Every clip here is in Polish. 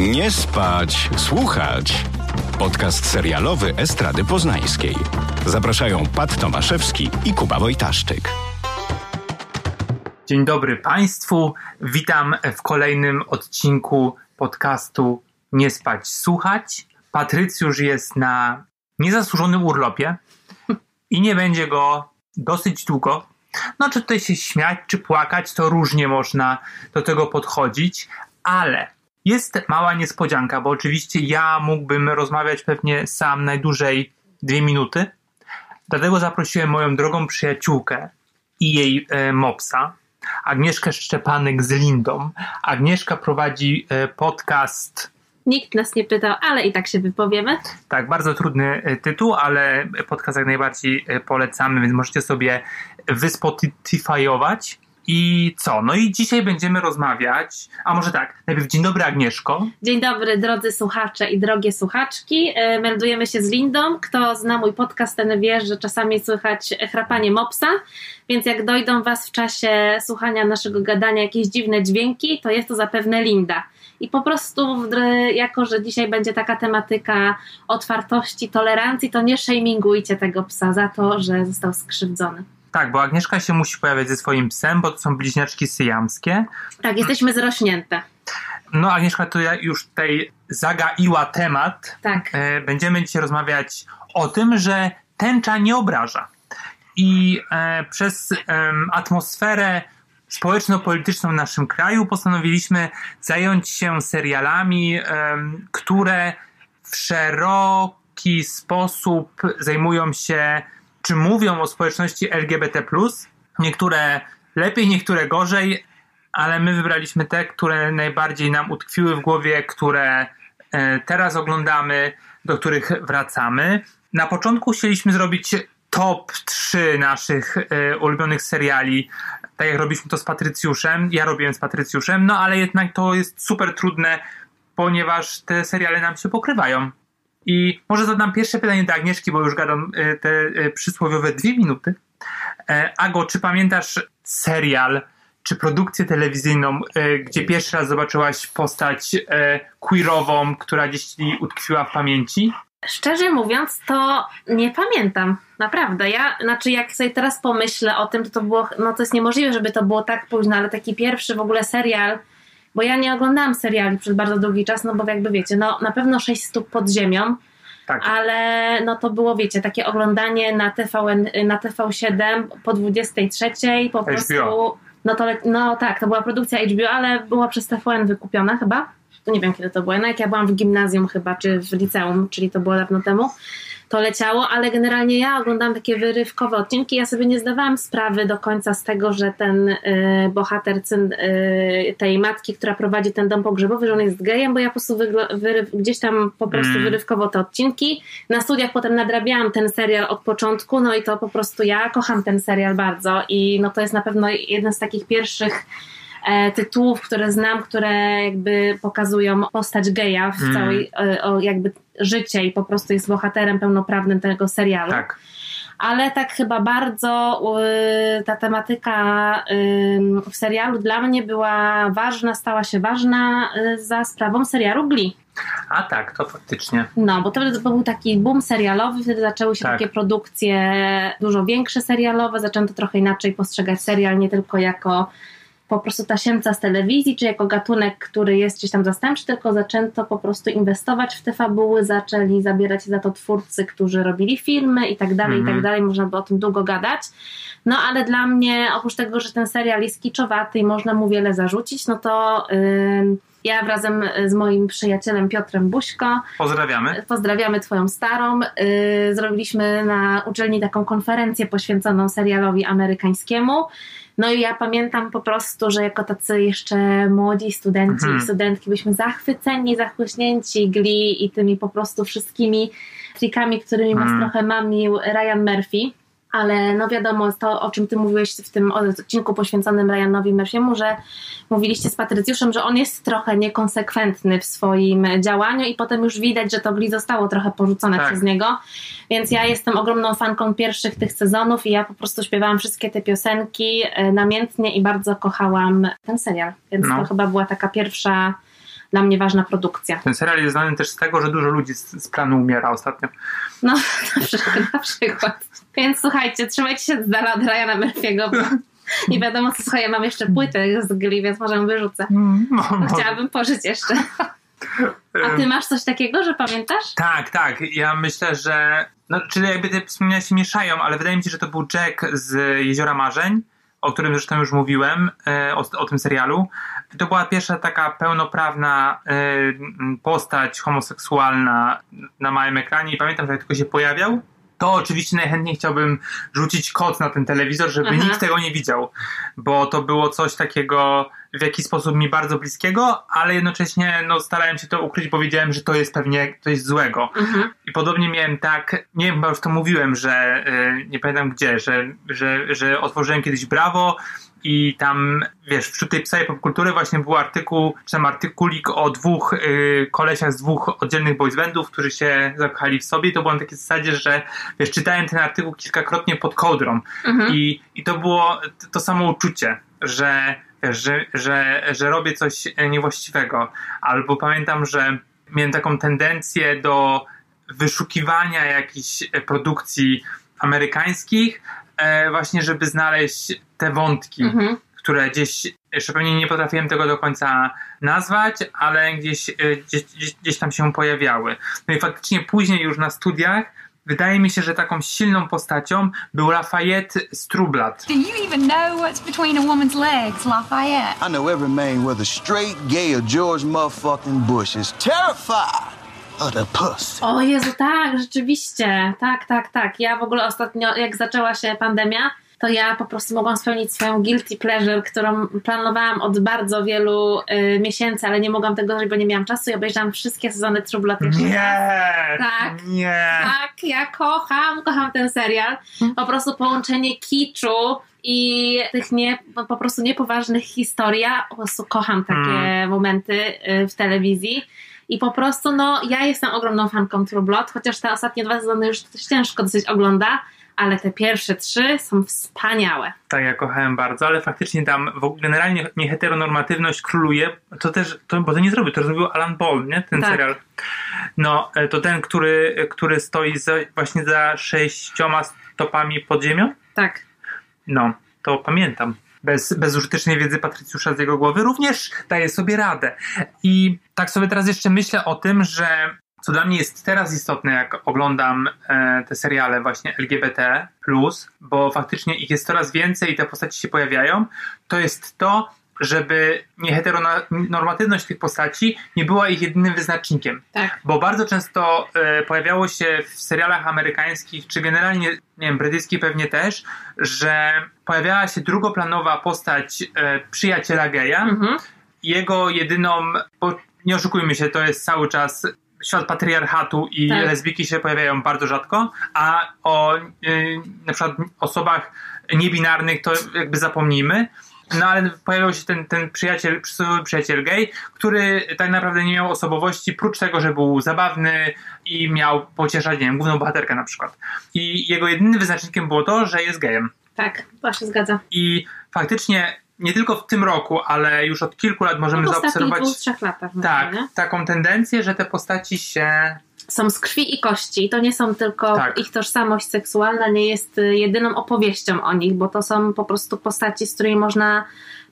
Nie spać, słuchać. Podcast serialowy Estrady Poznańskiej. Zapraszają Pat Tomaszewski i Kuba Wojtaszczyk. Dzień dobry Państwu. Witam w kolejnym odcinku podcastu Nie spać, słuchać. Patrycjusz jest na niezasłużonym urlopie i nie będzie go dosyć długo. No, czy tutaj się śmiać, czy płakać, to różnie można do tego podchodzić, ale jest mała niespodzianka, bo oczywiście ja mógłbym rozmawiać pewnie sam najdłużej dwie minuty. Dlatego zaprosiłem moją drogą przyjaciółkę i jej e, mopsa, Agnieszkę Szczepanek z Lindą. Agnieszka prowadzi e, podcast. Nikt nas nie pytał, ale i tak się wypowiemy. Tak, bardzo trudny e, tytuł, ale podcast jak najbardziej e, polecamy, więc możecie sobie wyspotifyować. I co? No i dzisiaj będziemy rozmawiać. A może tak, najpierw dzień dobry Agnieszko. Dzień dobry drodzy słuchacze i drogie słuchaczki. E, meldujemy się z Lindą. Kto zna mój podcast, ten wie, że czasami słychać chrapanie mopsa, więc jak dojdą Was w czasie słuchania naszego gadania jakieś dziwne dźwięki, to jest to zapewne Linda. I po prostu, jako że dzisiaj będzie taka tematyka otwartości, tolerancji, to nie shamingujcie tego psa za to, że został skrzywdzony. Tak, bo Agnieszka się musi pojawiać ze swoim psem, bo to są bliźniaczki syjamskie. Tak, jesteśmy zrośnięte. No, Agnieszka to już tutaj zagaiła temat. Tak. E, będziemy dzisiaj rozmawiać o tym, że tęcza nie obraża. I e, przez e, atmosferę społeczno-polityczną w naszym kraju postanowiliśmy zająć się serialami, które w szeroki sposób zajmują się czy mówią o społeczności LGBT. Niektóre lepiej, niektóre gorzej, ale my wybraliśmy te, które najbardziej nam utkwiły w głowie, które e, teraz oglądamy, do których wracamy. Na początku chcieliśmy zrobić top 3 naszych e, ulubionych seriali, tak jak robiliśmy to z Patrycjuszem. Ja robiłem z Patrycjuszem, no ale jednak to jest super trudne, ponieważ te seriale nam się pokrywają. I może zadam pierwsze pytanie do Agnieszki, bo już gadam e, te e, przysłowiowe dwie minuty. E, Ago, czy pamiętasz serial czy produkcję telewizyjną, gdzie pierwszy raz zobaczyłaś postać queerową, która gdzieś ci utkwiła w pamięci? Szczerze mówiąc, to nie pamiętam. Naprawdę. Ja, znaczy, jak sobie teraz pomyślę o tym, to to było, no to jest niemożliwe, żeby to było tak późno, ale taki pierwszy w ogóle serial, bo ja nie oglądałam seriali przez bardzo długi czas, no bo jakby wiecie, no na pewno 6 stóp pod ziemią, tak. ale no to było, wiecie, takie oglądanie na, TVN, na TV7 po 23, po HBO. prostu... No, to, no tak, to była produkcja HBO, ale była przez TVN wykupiona chyba. To nie wiem kiedy to było. No jak ja byłam w gimnazjum chyba, czy w liceum, czyli to było dawno temu to leciało, ale generalnie ja oglądałam takie wyrywkowe odcinki. Ja sobie nie zdawałam sprawy do końca z tego, że ten y, bohater y, tej matki, która prowadzi ten dom pogrzebowy, że on jest gejem, bo ja po prostu wyryw, gdzieś tam po prostu mm. wyrywkowo te odcinki. Na studiach potem nadrabiałam ten serial od początku, no i to po prostu ja kocham ten serial bardzo i no to jest na pewno jeden z takich pierwszych e, tytułów, które znam, które jakby pokazują postać geja w mm. całej e, o, jakby życie i po prostu jest bohaterem pełnoprawnym tego serialu. Tak. Ale tak chyba bardzo y, ta tematyka y, w serialu dla mnie była ważna, stała się ważna y, za sprawą serialu Glee. A tak, to faktycznie. No, bo to, to był taki boom serialowy, wtedy zaczęły się tak. takie produkcje dużo większe serialowe, zaczęto trochę inaczej postrzegać serial, nie tylko jako po prostu tasiemca z telewizji, czy jako gatunek, który jest gdzieś tam zastępczy, tylko zaczęto po prostu inwestować w te fabuły, zaczęli zabierać za to twórcy, którzy robili filmy i tak dalej, i tak mhm. dalej, można by o tym długo gadać. No ale dla mnie, oprócz tego, że ten serial jest kiczowaty i można mu wiele zarzucić, no to... Yy, ja razem z moim przyjacielem Piotrem Buśko. Pozdrawiamy. Pozdrawiamy Twoją starą. Yy, zrobiliśmy na uczelni taką konferencję poświęconą serialowi amerykańskiemu. No i ja pamiętam po prostu, że jako tacy jeszcze młodzi studenci mhm. i studentki byliśmy zachwyceni, zachłyśnięci Glee i tymi po prostu wszystkimi trikami, którymi mhm. nas trochę mamił Ryan Murphy ale no wiadomo, to o czym ty mówiłeś w tym odcinku poświęconym Ryanowi Murphy'emu, że mówiliście z Patrycjuszem, że on jest trochę niekonsekwentny w swoim działaniu i potem już widać, że to Gli zostało trochę porzucone tak. przez niego, więc ja jestem ogromną fanką pierwszych tych sezonów i ja po prostu śpiewałam wszystkie te piosenki e, namiętnie i bardzo kochałam ten serial, więc no. to chyba była taka pierwsza dla mnie ważna produkcja. Ten serial jest znany też z tego, że dużo ludzi z, z planu umiera ostatnio. No, na przykład. Na przykład. Więc słuchajcie, trzymajcie się z dala od Ryana Murphy'ego, nie wiadomo co, słuchaj, ja mam jeszcze płytę z Glee, więc może ją wyrzucę. No, Bo chciałabym pożyć jeszcze. A ty masz coś takiego, że pamiętasz? Tak, tak. Ja myślę, że. No, czyli jakby te wspomnienia się mieszają, ale wydaje mi się, że to był Jack z Jeziora Marzeń, o którym zresztą już mówiłem, e, o, o tym serialu. To była pierwsza taka pełnoprawna e, postać homoseksualna na małym ekranie i pamiętam, że jak tylko się pojawiał, to oczywiście najchętniej chciałbym rzucić kod na ten telewizor, żeby Aha. nikt tego nie widział, bo to było coś takiego w jakiś sposób mi bardzo bliskiego, ale jednocześnie no, starałem się to ukryć, bo wiedziałem, że to jest pewnie coś złego. Mhm. I podobnie miałem tak, nie wiem, chyba już to mówiłem, że y, nie pamiętam gdzie, że, że, że otworzyłem kiedyś Brawo i tam, wiesz, wśród tej psej popkultury właśnie był artykuł, czy tam artykulik o dwóch y, kolesiach z dwóch oddzielnych boysbandów, którzy się zakochali w sobie i to było na takiej zasadzie, że wiesz, czytałem ten artykuł kilkakrotnie pod kołdrą Mhm. i, i to było to, samo uczucie, że, że, że, że robię coś niewłaściwego. Albo pamiętam, że miałem taką tendencję do wyszukiwania jakichś produkcji amerykańskich, właśnie żeby znaleźć te wątki, Mhm. które gdzieś, jeszcze pewnie nie potrafiłem tego do końca nazwać, ale gdzieś, e, gdzieś, gdzieś, gdzieś tam się pojawiały. No i faktycznie później już na studiach wydaje mi się, że taką silną postacią był Lafayette Strublat. Do you even know what's between a woman's legs, Lafayette? I know every man, whether straight, gay, or George motherfucking Bush, is terrified the pussy. O Jezu, tak, rzeczywiście. Tak, tak, tak. Ja w ogóle ostatnio, jak zaczęła się pandemia, to ja po prostu mogłam spełnić swoją guilty pleasure, którą planowałam od bardzo wielu y, miesięcy, ale nie mogłam tego zrobić, bo nie miałam czasu i obejrzałam wszystkie sezony True Blood jeszcze raz. Nie! Tak. Nie! Tak, ja kocham, kocham ten serial. Po prostu połączenie kiczu i tych nie, no, po prostu niepoważnych historii. Ja po prostu kocham takie momenty y, w telewizji. I po prostu, no, ja jestem ogromną fanką True Blood, chociaż te ostatnie dwa sezony już ciężko dosyć ogląda, ale te pierwsze trzy są wspaniałe. Tak, ja kochałem bardzo, ale faktycznie tam generalnie nieheteronormatywność króluje. To też, to, bo to nie zrobił, to zrobił Alan Ball, nie? Ten Tak. serial. No, e, to ten, który, który stoi za, właśnie za sześcioma stopami pod ziemią? Tak. No, to pamiętam. Bez, bez użytecznej wiedzy Patrycjusza z jego głowy również daje sobie radę. I tak sobie teraz jeszcze myślę o tym, że co dla mnie jest teraz istotne, jak oglądam e, te seriale właśnie LGBT, bo faktycznie ich jest coraz więcej i te postaci się pojawiają, to jest to, żeby nieheteronormatywność tych postaci nie była ich jedynym wyznacznikiem. Tak. Bo bardzo często e, pojawiało się w serialach amerykańskich, czy generalnie, nie wiem, brytyjskich pewnie też, że pojawiała się drugoplanowa postać e, przyjaciela geja. Mhm. Jego jedyną, bo nie oszukujmy się, to jest cały czas świat patriarchatu i Tak. lesbijki się pojawiają bardzo rzadko, a o y, na przykład osobach niebinarnych to jakby zapomnijmy. No ale pojawił się ten, ten przyjaciel, przysłowiowy przyjaciel gay, który tak naprawdę nie miał osobowości, prócz tego, że był zabawny i miał pocieszać, nie wiem, główną bohaterkę na przykład. I jego jedynym wyznacznikiem było to, że jest gejem. Tak, się zgadza. I faktycznie nie tylko w tym roku, ale już od kilku lat możemy No zaobserwować dwóch, trzech latach. tak, nie? taką tendencję, że te postaci się są z krwi i kości. To nie są tylko Tak. ich tożsamość seksualna, nie jest y, jedyną opowieścią o nich, bo to są po prostu postaci, z którymi można,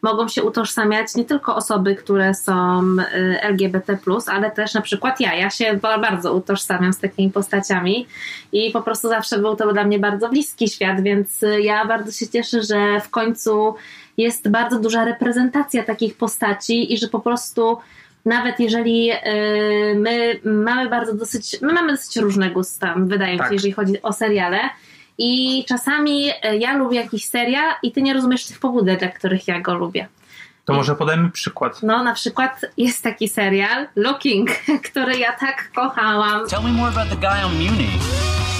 mogą się utożsamiać nie tylko osoby, które są y, LGBT, ale też na przykład ja. Ja się ba- bardzo utożsamiam z takimi postaciami i po prostu zawsze był to dla mnie bardzo bliski świat, więc y, ja bardzo się cieszę, że w końcu jest bardzo duża reprezentacja takich postaci i że po prostu nawet jeżeli y, my mamy bardzo dosyć, my mamy dosyć różne gusta, wydaje mi się, Tak. jeżeli chodzi o seriale. I czasami y, ja lubię jakiś serial i ty nie rozumiesz tych pobudek, dla których ja go lubię. To może podajmy przykład. No, na przykład jest taki serial Looking, który ja tak kochałam. Tell me more about the guy on Muni.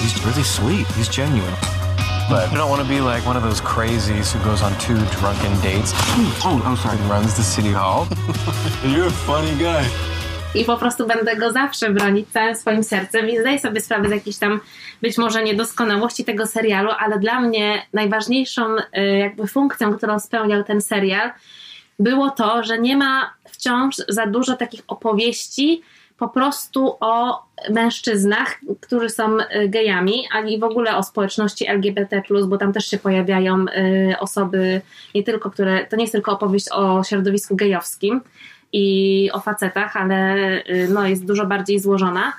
He's really sweet. He's genuine. But I don't want to be like one of those crazies who goes on two drunken dates Oh, I'm sorry. and runs the city hall. You're a funny guy. i po prostu będę go zawsze bronić całym swoim sercem i zdaję sobie sprawę z jakiejś tam być może niedoskonałości tego serialu, ale dla mnie najważniejszą y, jakby funkcją, którą spełniał ten serial było to, że nie ma wciąż za dużo takich opowieści po prostu o mężczyznach, którzy są y, gejami, ani w ogóle o społeczności LGBT, bo tam też się pojawiają y, osoby, nie tylko, które. To nie jest tylko opowieść o środowisku gejowskim i o facetach, ale y, no, jest dużo bardziej złożona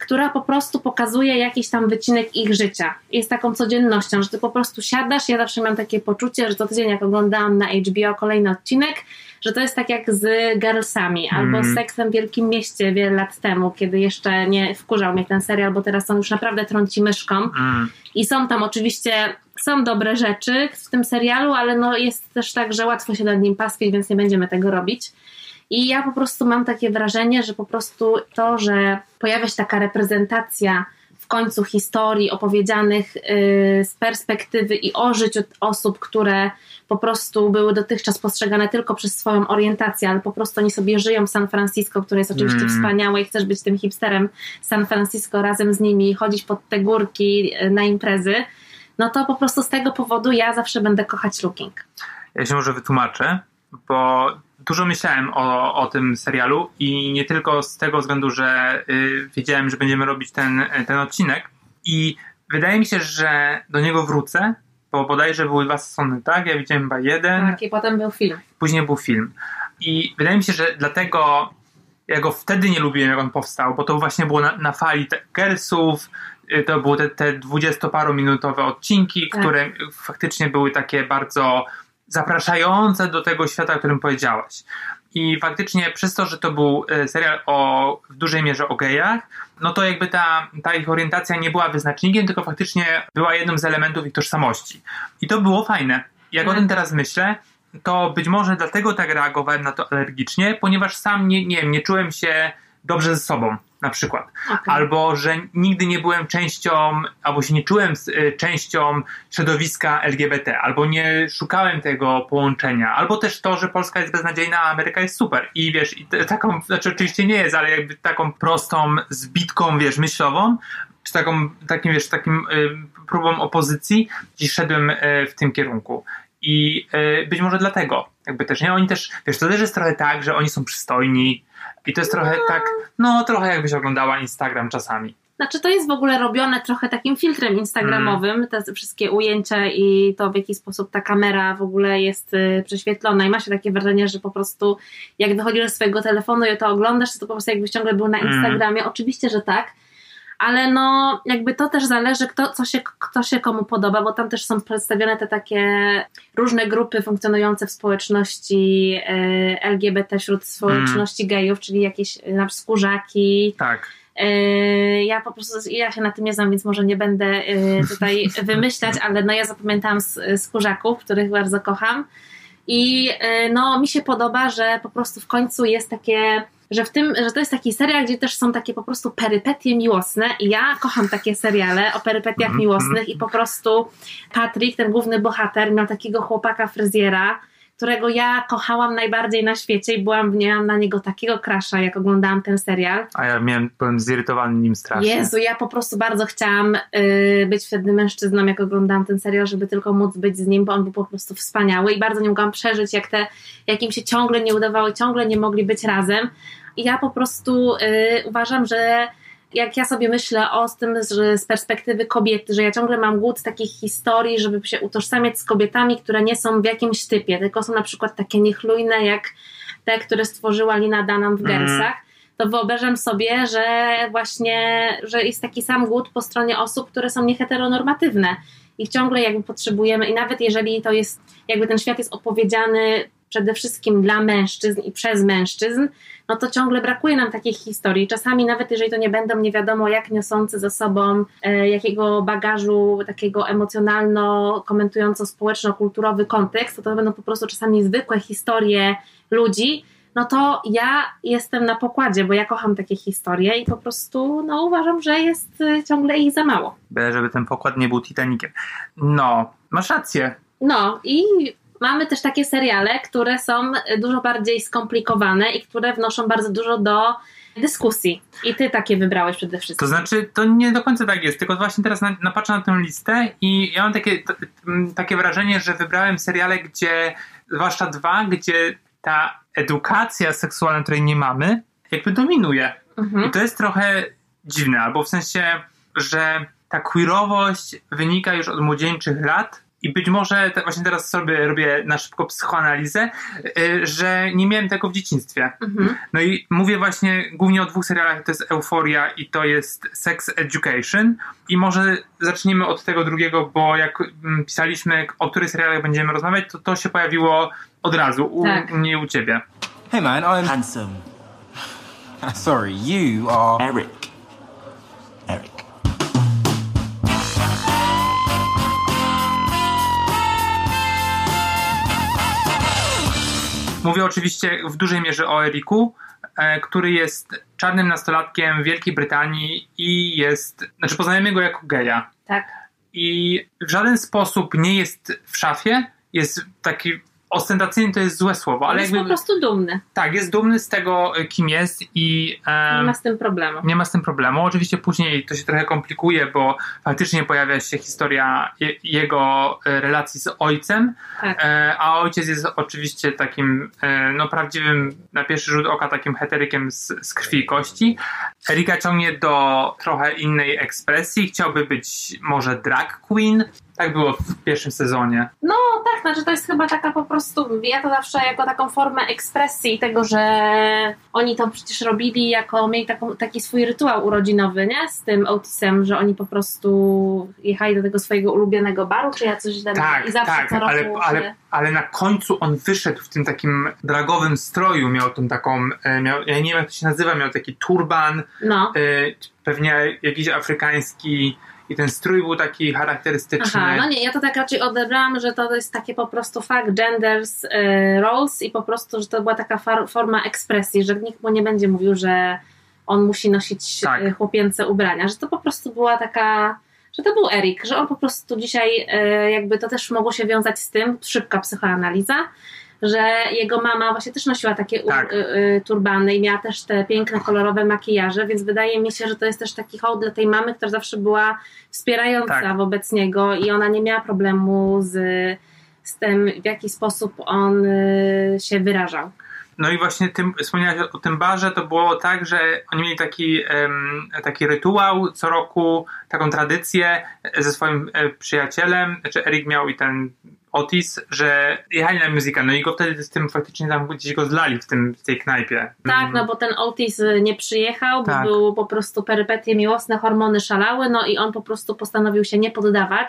która po prostu pokazuje jakiś tam wycinek ich życia. Jest taką codziennością, że ty po prostu siadasz. Ja zawsze mam takie poczucie, że to tydzień, jak oglądałam na HBO kolejny odcinek, że to jest tak jak z Girlsami albo Mhm. z Seksem w Wielkim Mieście wiele lat temu, kiedy jeszcze nie wkurzał mnie ten serial, bo teraz on już naprawdę trąci myszką. Mm. I są tam oczywiście, są dobre rzeczy w tym serialu, ale no jest też tak, że łatwo się nad nim pastwić, więc nie będziemy tego robić. I ja po prostu mam takie wrażenie, że po prostu to, że pojawia się taka reprezentacja końcu historii opowiedzianych yy, z perspektywy i o życiu osób, które po prostu były dotychczas postrzegane tylko przez swoją orientację, ale po prostu oni sobie żyją w San Francisco, które jest oczywiście Mm. wspaniałe i chcesz być tym hipsterem San Francisco razem z nimi, chodzić pod te górki yy, na imprezy, no to po prostu z tego powodu ja zawsze będę kochać Looking. Ja się może wytłumaczę, bo dużo myślałem o, o tym serialu i nie tylko z tego względu, że y, wiedziałem, że będziemy robić ten, ten odcinek i wydaje mi się, że do niego wrócę, bo bodajże były dwa sezony, tak? Ja widziałem chyba jeden, Tak, i potem był film. później był film. I wydaje mi się, że dlatego ja go wtedy nie lubiłem, jak on powstał, bo to właśnie było na, na fali te Gersów, y, to były te, te dwudziestoparominutowe odcinki, Tak. które faktycznie były takie bardzo zapraszające do tego świata, o którym powiedziałaś. I faktycznie przez to, że to był e, serial o, w dużej mierze o gejach, no to jakby ta, ta ich orientacja nie była wyznacznikiem, tylko faktycznie była jednym z elementów ich tożsamości. I to było fajne. Jak o Tak. tym teraz myślę, to być może dlatego tak reagowałem na to alergicznie, ponieważ sam nie, nie wiem, nie czułem się dobrze ze sobą, na przykład. Okej. Albo, że nigdy nie byłem częścią, albo się nie czułem z, y, częścią środowiska LGBT, albo nie szukałem tego połączenia, albo też to, że Polska jest beznadziejna, a Ameryka jest super. I wiesz, i te, taką, znaczy oczywiście nie jest, ale jakby taką prostą zbitką, wiesz, myślową, czy taką, takim, wiesz, takim y, próbą opozycji, i szedłem y, w tym kierunku. I y, być może dlatego, jakby też, nie? Oni też, wiesz, to też jest trochę tak, że oni są przystojni i to jest trochę tak, no trochę jakbyś oglądała Instagram czasami. Znaczy to jest w ogóle robione trochę takim filtrem instagramowym, te wszystkie ujęcia i to w jaki sposób ta kamera w ogóle jest y, prześwietlona i ma się takie wrażenie, że po prostu jak wychodzisz ze swojego telefonu i to oglądasz, to po prostu jakbyś ciągle był na Mm. Instagramie. Oczywiście, że tak. Ale no, jakby to też zależy, kto, co się, kto się komu podoba, bo tam też są przedstawione te takie różne grupy funkcjonujące w społeczności e, LGBT, wśród społeczności gejów, czyli jakieś e, na skórzaki, Tak. Yy, Ja po prostu, ja się na tym nie znam, więc może nie będę tutaj wymyślać, ale no ja zapamiętałam kurzaków, których bardzo kocham. I no mi się podoba, że po prostu w końcu jest takie, że w tym, że to jest taki serial, gdzie też są takie po prostu perypetie miłosne i ja kocham takie seriale o perypetiach Mhm, miłosnych i po prostu Patrick, ten główny bohater, miał takiego chłopaka fryzjera, którego ja kochałam najbardziej na świecie i byłam, miałam na niego takiego krasza, jak oglądałam ten serial. A ja miałem, byłem zirytowany nim strasznie. Jezu, ja po prostu bardzo chciałam y, być wtedy mężczyzną, jak oglądałam ten serial, żeby tylko móc być z nim, bo on był po prostu wspaniały i bardzo nie mogłam przeżyć, jak te, jak im się ciągle nie udawało, ciągle nie mogli być razem. I ja po prostu y, uważam, że jak ja sobie myślę o tym że z perspektywy kobiety, że ja ciągle mam głód takich historii, żeby się utożsamiać z kobietami, które nie są w jakimś typie, tylko są na przykład takie niechlujne, jak te, które stworzyła Lina Dunham w Mhm. Gersach to wyobrażam sobie, że właśnie, że jest taki sam głód po stronie osób, które są nieheteronormatywne i ciągle jakby potrzebujemy i nawet jeżeli to jest, jakby ten świat jest opowiedziany przede wszystkim dla mężczyzn i przez mężczyzn, no to ciągle brakuje nam takich historii. Czasami nawet jeżeli to nie będą nie wiadomo jak niosące ze sobą e, jakiego bagażu takiego emocjonalno komentująco społeczno-kulturowy kontekst, to to będą po prostu czasami zwykłe historie ludzi, no to ja jestem na pokładzie, bo ja kocham takie historie i po prostu no, uważam, że jest y, ciągle ich za mało. Byle, żeby ten pokład nie był Titanikiem. No, masz rację. No i mamy też takie seriale, które są dużo bardziej skomplikowane i które wnoszą bardzo dużo do dyskusji. I ty takie wybrałeś przede wszystkim. To znaczy, to nie do końca tak jest, tylko właśnie teraz na, napatrzę na tę listę i ja mam takie, t, takie wrażenie, że wybrałem seriale, gdzie, zwłaszcza dwa, gdzie ta edukacja seksualna, której nie mamy, jakby dominuje. Mhm. I to jest trochę dziwne, albo w sensie, że ta queerowość wynika już od młodzieńczych lat i być może te, właśnie teraz sobie robię na szybko psychoanalizę, y, że nie miałem tego w dzieciństwie. Mhm. No i mówię właśnie głównie o dwóch serialach, to jest Euphoria i to jest Sex Education i może zaczniemy od tego drugiego, bo jak mm, pisaliśmy, o których serialach będziemy rozmawiać, to to się pojawiło od razu, u Tak. mnie i u ciebie. Hey man, I'm Handsome. sorry. You are. Eric. Eric. Mówię oczywiście w dużej mierze o Eriku, e, który jest czarnym nastolatkiem w Wielkiej Brytanii i jest, znaczy poznajemy go jako geja. Tak. I w żaden sposób nie jest w szafie, jest taki ostentacyjny to jest złe słowo, ale jest jakby po prostu dumny. tak, jest dumny z tego, e, kim jest i Nie ma z tym problemu. nie ma z tym problemu. Oczywiście później to się trochę komplikuje, bo faktycznie pojawia się historia je, jego e, relacji z ojcem, Tak. e, a ojciec jest oczywiście takim e, no prawdziwym, na pierwszy rzut oka takim heterykiem z, z krwi i kości. Erika ciągnie do trochę innej ekspresji. Chciałby być może drag queen. Tak było w pierwszym sezonie. No tak, znaczy to jest chyba taka po prostu, ja to zawsze jako taką formę ekspresji tego, że oni to przecież robili jako, mieli taką, taki swój rytuał urodzinowy, nie? Z tym Otisem, że oni po prostu jechali do tego swojego ulubionego baru, czy ja coś źle mówię? Tak, I zawsze tak, co ale, ale, ale na końcu on wyszedł w tym takim dragowym stroju, miał tą taką, e, miał, ja nie wiem jak to się nazywa, miał taki turban, No. e, pewnie jakiś afrykański i ten strój był taki charakterystyczny. Aha, no nie, ja to tak raczej odebrałam, że to jest takie po prostu fakt genders e, roles i po prostu, że to była taka far, forma ekspresji, że nikt mu nie będzie mówił, że on musi nosić Tak. e, chłopięce ubrania, że to po prostu była taka, że to był Erik, że on po prostu dzisiaj e, jakby to też mogło się wiązać z tym, szybka psychoanaliza, że jego mama właśnie też nosiła takie Tak. y, y, turbany i miała też te piękne, kolorowe makijaże, więc wydaje mi się, że to jest też taki hołd dla tej mamy, która zawsze była wspierająca Tak. wobec niego i ona nie miała problemu z, z tym, w jaki sposób on y, się wyrażał. No i właśnie tym, wspomniałeś o tym barze, to było tak, że oni mieli taki, em, taki rytuał co roku, taką tradycję ze swoim e, przyjacielem, znaczy Erik miał i ten Otis, że jechali na musical, no i go wtedy z tym faktycznie tam gdzieś go zlali w, tym, w tej knajpie. Tak, Mm. no bo ten Otis y, nie przyjechał, Tak. bo były po prostu perypetie miłosne, hormony szalały, no i on po prostu postanowił się nie poddawać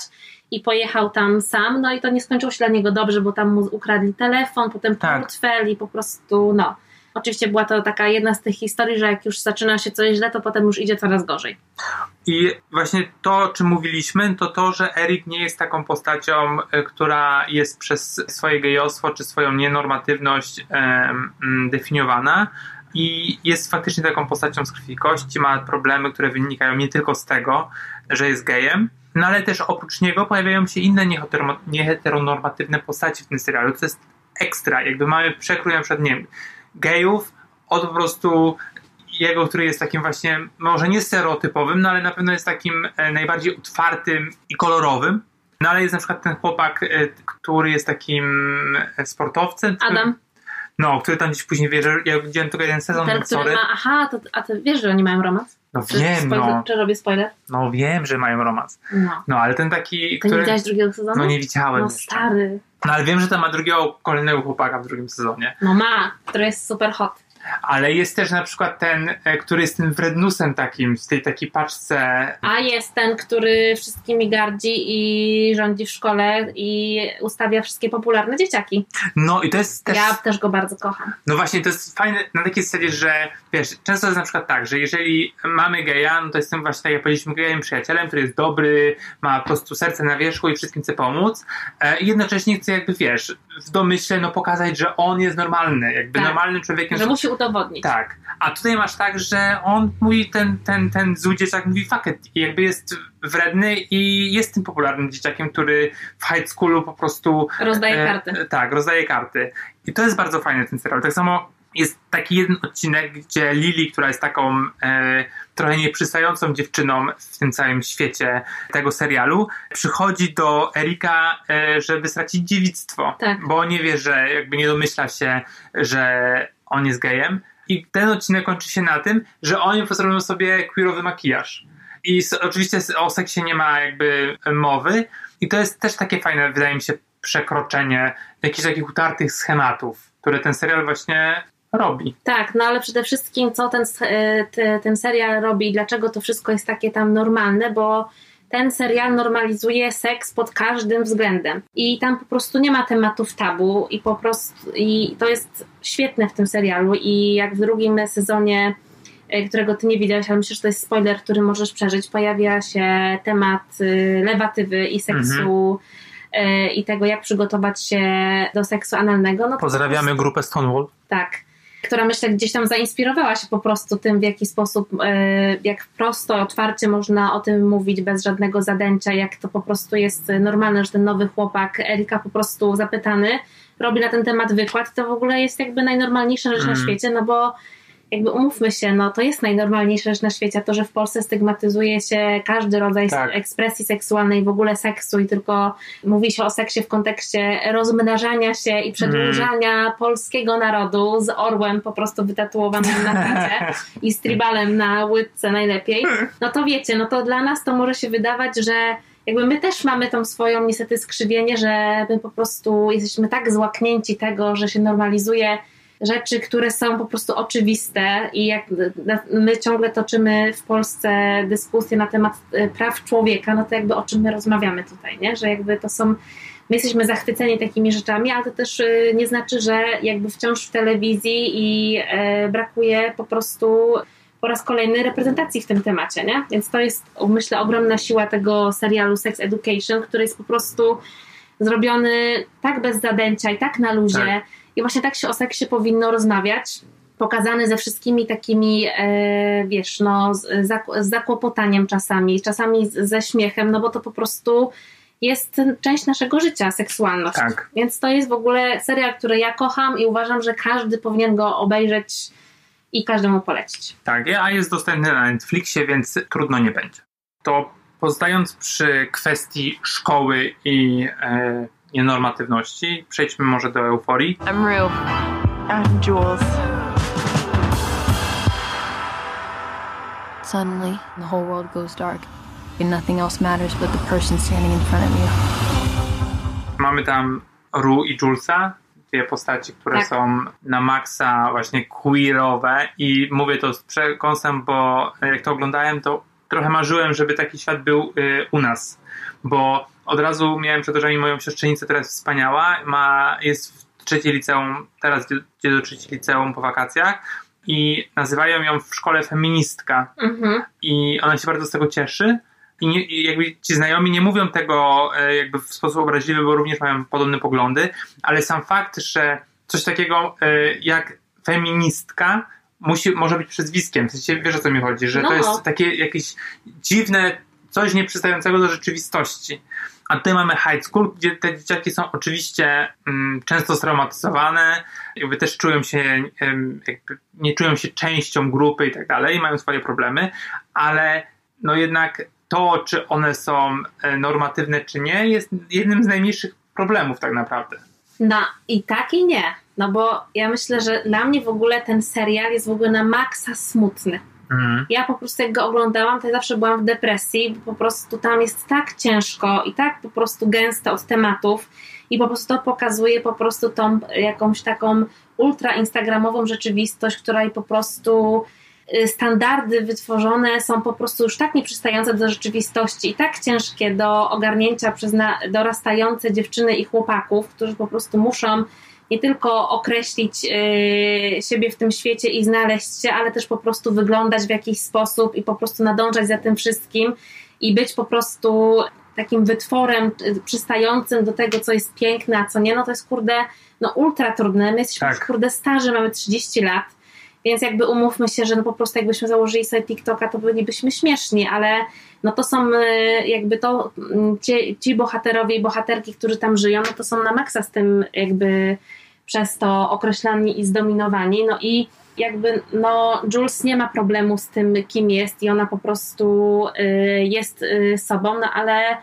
i pojechał tam sam, no i to nie skończyło się dla niego dobrze, bo tam mu ukradli telefon, potem Tak. portfel i po prostu, no. Oczywiście była to taka jedna z tych historii, że jak już zaczyna się coś źle, to potem już idzie coraz gorzej. I właśnie to, o czym mówiliśmy, to to, że Erik nie jest taką postacią, e, która jest przez swoje gejostwo czy swoją nienormatywność em, mm, definiowana. I jest faktycznie taką postacią z krwi kości, ma problemy, które wynikają nie tylko z tego, że jest gejem, no ale też oprócz niego pojawiają się inne niehetero- nieheteronormatywne postaci w tym serialu. To jest ekstra. Jakby mamy przekrój na przykład, nie wiem, gejów od po prostu jego, który jest takim właśnie, może nie stereotypowym, no ale na pewno jest takim e, najbardziej otwartym i kolorowym. No ale jest na przykład ten chłopak, e, który jest takim e, sportowcem. który- Adam, No, który tam gdzieś później wie, że ja widziałem tylko jeden sezon, ten, który sorry. ma, aha, to, a ty wiesz, że oni mają romans? No Czy, wiem, spoiler, no. czy robię spoiler? No wiem, że mają romans. No. No, ale ten taki, Ty nie który... widziałeś drugiego sezonu? No nie widziałem No jeszcze. stary. No ale wiem, że tam ma drugiego, kolejnego chłopaka w drugim sezonie. No ma, który jest super hot. Ale jest też na przykład ten, e, który jest tym wrednusem takim, w tej takiej paczce A jest ten, który wszystkimi gardzi i rządzi w szkole i ustawia wszystkie popularne dzieciaki. No i to jest też... Ja też go bardzo kocham. No właśnie, to jest fajne na takiej zasadzie, że wiesz, często jest na przykład tak, że jeżeli mamy geja, no to jestem właśnie, tak jak powiedzieliśmy, gejem przyjacielem, który jest dobry, ma po prostu serce na wierzchu i wszystkim chce pomóc e, i jednocześnie chce jakby, wiesz, w domyśle no pokazać, że on jest normalny, jakby Tak. normalnym człowiekiem. Że musi udowodnić. Tak, a tutaj masz tak, że on mówi, ten, ten, ten zły dzieciak mówi fuck it, i jakby jest wredny i jest tym popularnym dzieciakiem, który w high schoolu po prostu Rozdaje E, karty. e, tak, rozdaje karty. I to jest bardzo fajne ten serial. Tak samo jest taki jeden odcinek, gdzie Lily, która jest taką e, trochę nieprzystającą dziewczyną w tym całym świecie tego serialu, przychodzi do Erika, e, żeby stracić dziewictwo, Tak. bo nie wie, że jakby nie domyśla się, że on jest gejem. I ten odcinek kończy się na tym, że oni robią sobie queerowy makijaż. I oczywiście o seksie nie ma jakby mowy. I to jest też takie fajne, wydaje mi się, przekroczenie jakichś takich utartych schematów, które ten serial właśnie robi. Tak, no ale przede wszystkim co ten, e, te- ten serial robi i dlaczego to wszystko jest takie tam normalne, bo ten serial normalizuje seks pod każdym względem i tam po prostu nie ma tematów tabu i po prostu i to jest świetne w tym serialu i jak w drugim sezonie e, którego ty nie widziałeś, ale myślę, że to jest spoiler, który możesz przeżyć, pojawia się temat y, lewatywy i seksu e, i tego, jak przygotować się do seksu analnego. No Pozdrawiamy prostu- grupę Stonewall. tak. Która myślę gdzieś tam zainspirowała się po prostu tym, w jaki sposób, e, jak prosto, otwarcie można o tym mówić bez żadnego zadęcia, jak to po prostu jest normalne, że ten nowy chłopak, Erika po prostu zapytany, robi na ten temat wykład, to w ogóle jest jakby najnormalniejsza rzecz na Mhm. świecie, no bo jakby umówmy się, no to jest najnormalniejsza rzecz na świecie, to, że w Polsce stygmatyzuje się każdy rodzaj Tak. ekspresji seksualnej, w ogóle seksu i tylko mówi się o seksie w kontekście rozmnażania się i przedłużania polskiego narodu z orłem po prostu wytatuowanym na klacie i z tribalem na łydce najlepiej, no to wiecie, no to dla nas to może się wydawać, że jakby my też mamy tą swoją niestety skrzywienie, że my po prostu jesteśmy tak złaknięci tego, że się normalizuje rzeczy, które są po prostu oczywiste i jak my ciągle toczymy w Polsce dyskusję na temat e, praw człowieka, no to jakby o czym my rozmawiamy tutaj, nie? Że jakby to są my jesteśmy zachwyceni takimi rzeczami, ale to też y, nie znaczy, że jakby wciąż w telewizji i e, brakuje po prostu po raz kolejny reprezentacji w tym temacie, nie? Więc to jest, myślę, ogromna siła tego serialu Sex Education, który jest po prostu zrobiony tak bez zadęcia i tak na luzie Tak. I właśnie tak się o seksie powinno rozmawiać pokazany ze wszystkimi takimi, e, wiesz, no, z, zak- z zakłopotaniem czasami, czasami z, ze śmiechem, no bo to po prostu jest część naszego życia, seksualność. Tak. Więc to jest w ogóle serial, który ja kocham i uważam, że każdy powinien go obejrzeć i każdemu polecić. Tak, a jest dostępny na Netflixie, więc trudno nie będzie. To pozostając przy kwestii szkoły i e, nienormatywności, przejdźmy może do euforii. I'm Rue. I'm Jules. Suddenly, the whole world goes dark, and nothing else matters but the person standing in front of you. Mamy tam Ru i Julesa, dwie postaci, które Tak. są na maksa właśnie queerowe i mówię to z przekąsem, bo jak to oglądałem, to trochę marzyłem, żeby taki świat był y, u nas, bo od razu miałem przed oczami moją siostrzenicę, która jest wspaniała, ma, jest w trzeciej liceum, teraz idzie- do trzeciej liceum po wakacjach i nazywają ją w szkole feministka Mhm. i ona się bardzo z tego cieszy. I, nie, I jakby ci znajomi nie mówią tego e, jakby w sposób obraźliwy, bo również mają podobne poglądy, ale sam fakt, że coś takiego e, jak feministka musi, może być przezwiskiem. W sensie, wiesz o co mi chodzi, że to No. jest takie jakieś dziwne, coś nieprzystającego do rzeczywistości. A tutaj mamy high school, gdzie te dzieciaki są oczywiście mm, często straumatyzowane, jakby też czują się, jakby nie czują się częścią grupy i tak dalej, mają swoje problemy, ale no jednak to, czy one są e, normatywne, czy nie, jest jednym z najmniejszych problemów tak naprawdę. No i tak i nie. No bo ja myślę, że dla mnie w ogóle ten serial jest w ogóle na maksa smutny. Mhm. Ja po prostu jak go oglądałam, to ja zawsze byłam w depresji, bo po prostu tam jest tak ciężko i tak po prostu gęsto od tematów i po prostu to pokazuje po prostu tą jakąś taką ultra instagramową rzeczywistość, której po prostu y, standardy wytworzone są po prostu już tak nieprzystające do rzeczywistości i tak ciężkie do ogarnięcia przez dorastające dziewczyny i chłopaków, którzy po prostu muszą nie tylko określić y, siebie w tym świecie i znaleźć się, ale też po prostu wyglądać w jakiś sposób i po prostu nadążać za tym wszystkim i być po prostu takim wytworem y, przystającym do tego, co jest piękne, a co nie, no to jest kurde, no ultra trudne. My jesteśmy Tak. kurde starzy, mamy 30 lat, więc jakby umówmy się, że no po prostu jakbyśmy założyli sobie TikToka, to bylibyśmy śmieszni, ale no to są y, jakby to, mm, ci, ci bohaterowie i bohaterki, którzy tam żyją, no to są na maksa z tym jakby przez to określani i zdominowani. No i jakby no, Jules nie ma problemu z tym, kim jest i ona po prostu y, jest y, sobą, no ale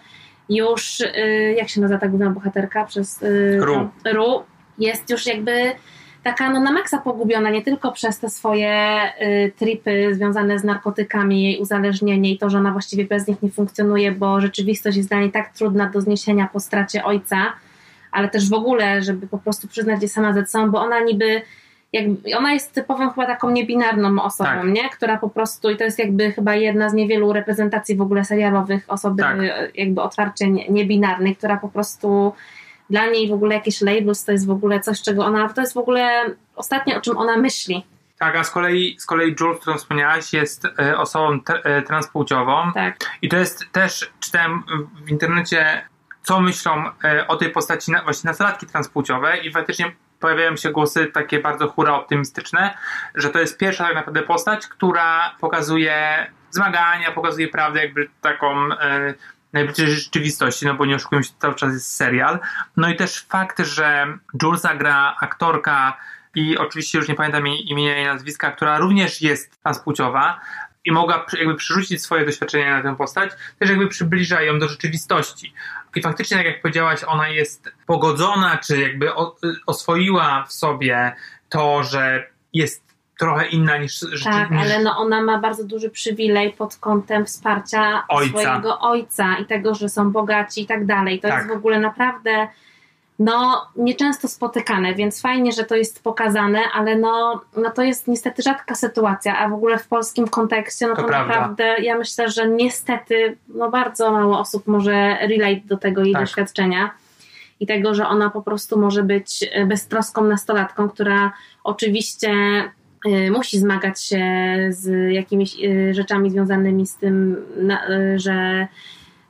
już, y, jak się nazywa ta główna bohaterka przez y, Ru. Ru, jest już jakby taka no, na maksa pogubiona, nie tylko przez te swoje y, tripy związane z narkotykami, jej uzależnienie i to, że ona właściwie bez nich nie funkcjonuje, bo rzeczywistość jest dla niej tak trudna do zniesienia po stracie ojca, ale też w ogóle, żeby po prostu przyznać je sama ze sobą, bo ona niby jakby, ona jest typową chyba taką niebinarną osobą, Tak. nie? Która po prostu, i to jest jakby chyba jedna z niewielu reprezentacji w ogóle serialowych osoby Tak. jakby otwarcie nie- niebinarnej, która po prostu dla niej w ogóle jakieś labels to jest w ogóle coś, czego ona, to jest w ogóle ostatnie o czym ona myśli. Tak, a z kolei, z kolei Jules, którą wspomniałaś, jest e, osobą e, transpłciową. Tak. I to jest też, czytałem w internecie, co myślą e, o tej postaci właśnie nastolatki transpłciowe i faktycznie pojawiają się głosy takie bardzo hura optymistyczne, że to jest pierwsza tak naprawdę postać, która pokazuje zmagania, pokazuje prawdę jakby taką e, najbliższej rzeczywistości, no bo nie oszukujmy się, cały czas jest serial. No i też fakt, że Julesa gra aktorka i oczywiście już nie pamiętam jej imienia i nazwiska, która również jest transpłciowa i mogła jakby przerzucić swoje doświadczenia na tę postać, też jakby przybliża ją do rzeczywistości. I faktycznie, tak jak powiedziałaś, ona jest pogodzona, czy jakby oswoiła w sobie to, że jest trochę inna niż, Tak, niż ale no ona ma bardzo duży przywilej pod kątem wsparcia Ojca. swojego ojca i tego, że są bogaci i tak dalej. To Tak. jest w ogóle naprawdę no nieczęsto spotykane, więc fajnie, że to jest pokazane, ale no, no to jest niestety rzadka sytuacja, a w ogóle w polskim kontekście no To to, naprawdę ja myślę, że niestety no bardzo mało osób może relate do tego jej Tak. doświadczenia i tego, że ona po prostu może być e, beztroską nastolatką, która oczywiście y, musi zmagać się z jakimiś y, rzeczami związanymi z tym, że,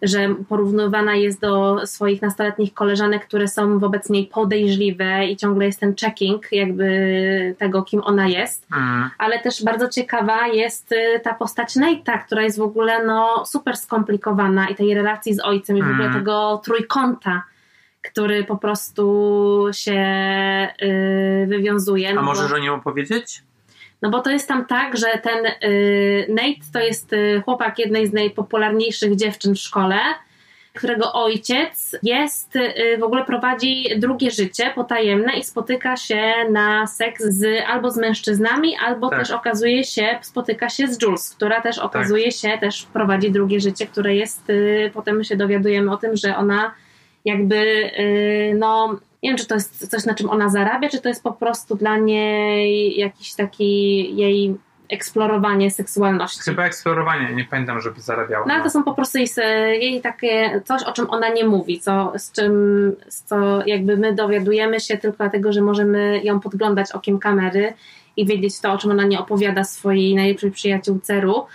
że porównywana jest do swoich nastoletnich koleżanek, które są wobec niej podejrzliwe i ciągle jest ten checking jakby tego, kim ona jest Mm. ale też bardzo ciekawa jest y, ta postać Nate'a, która jest w ogóle no, super skomplikowana i tej relacji z ojcem i w ogóle Mm. tego trójkąta, który po prostu się y, wywiązuje. A no możesz bo, o nim opowiedzieć? No bo to jest tam tak, że ten y, Nate to jest y, chłopak jednej z najpopularniejszych dziewczyn w szkole, którego ojciec jest, y, w ogóle prowadzi drugie życie potajemne i spotyka się na seks z, albo z mężczyznami, albo Tak. też okazuje się, spotyka się z Jules, która też okazuje się, też prowadzi drugie życie, które jest, potem się dowiadujemy o tym, że ona jakby, no nie wiem, czy to jest coś, na czym ona zarabia, czy to jest po prostu dla niej jakiś taki jej eksplorowanie seksualności. Chyba eksplorowanie, nie pamiętam, żeby zarabiała. No ale to są po prostu jej, jej takie coś, o czym ona nie mówi, co, z czym z co jakby my dowiadujemy się tylko dlatego, że możemy ją podglądać okiem kamery i wiedzieć to, o czym ona nie opowiada swojej najlepszej przyjaciółce Ru.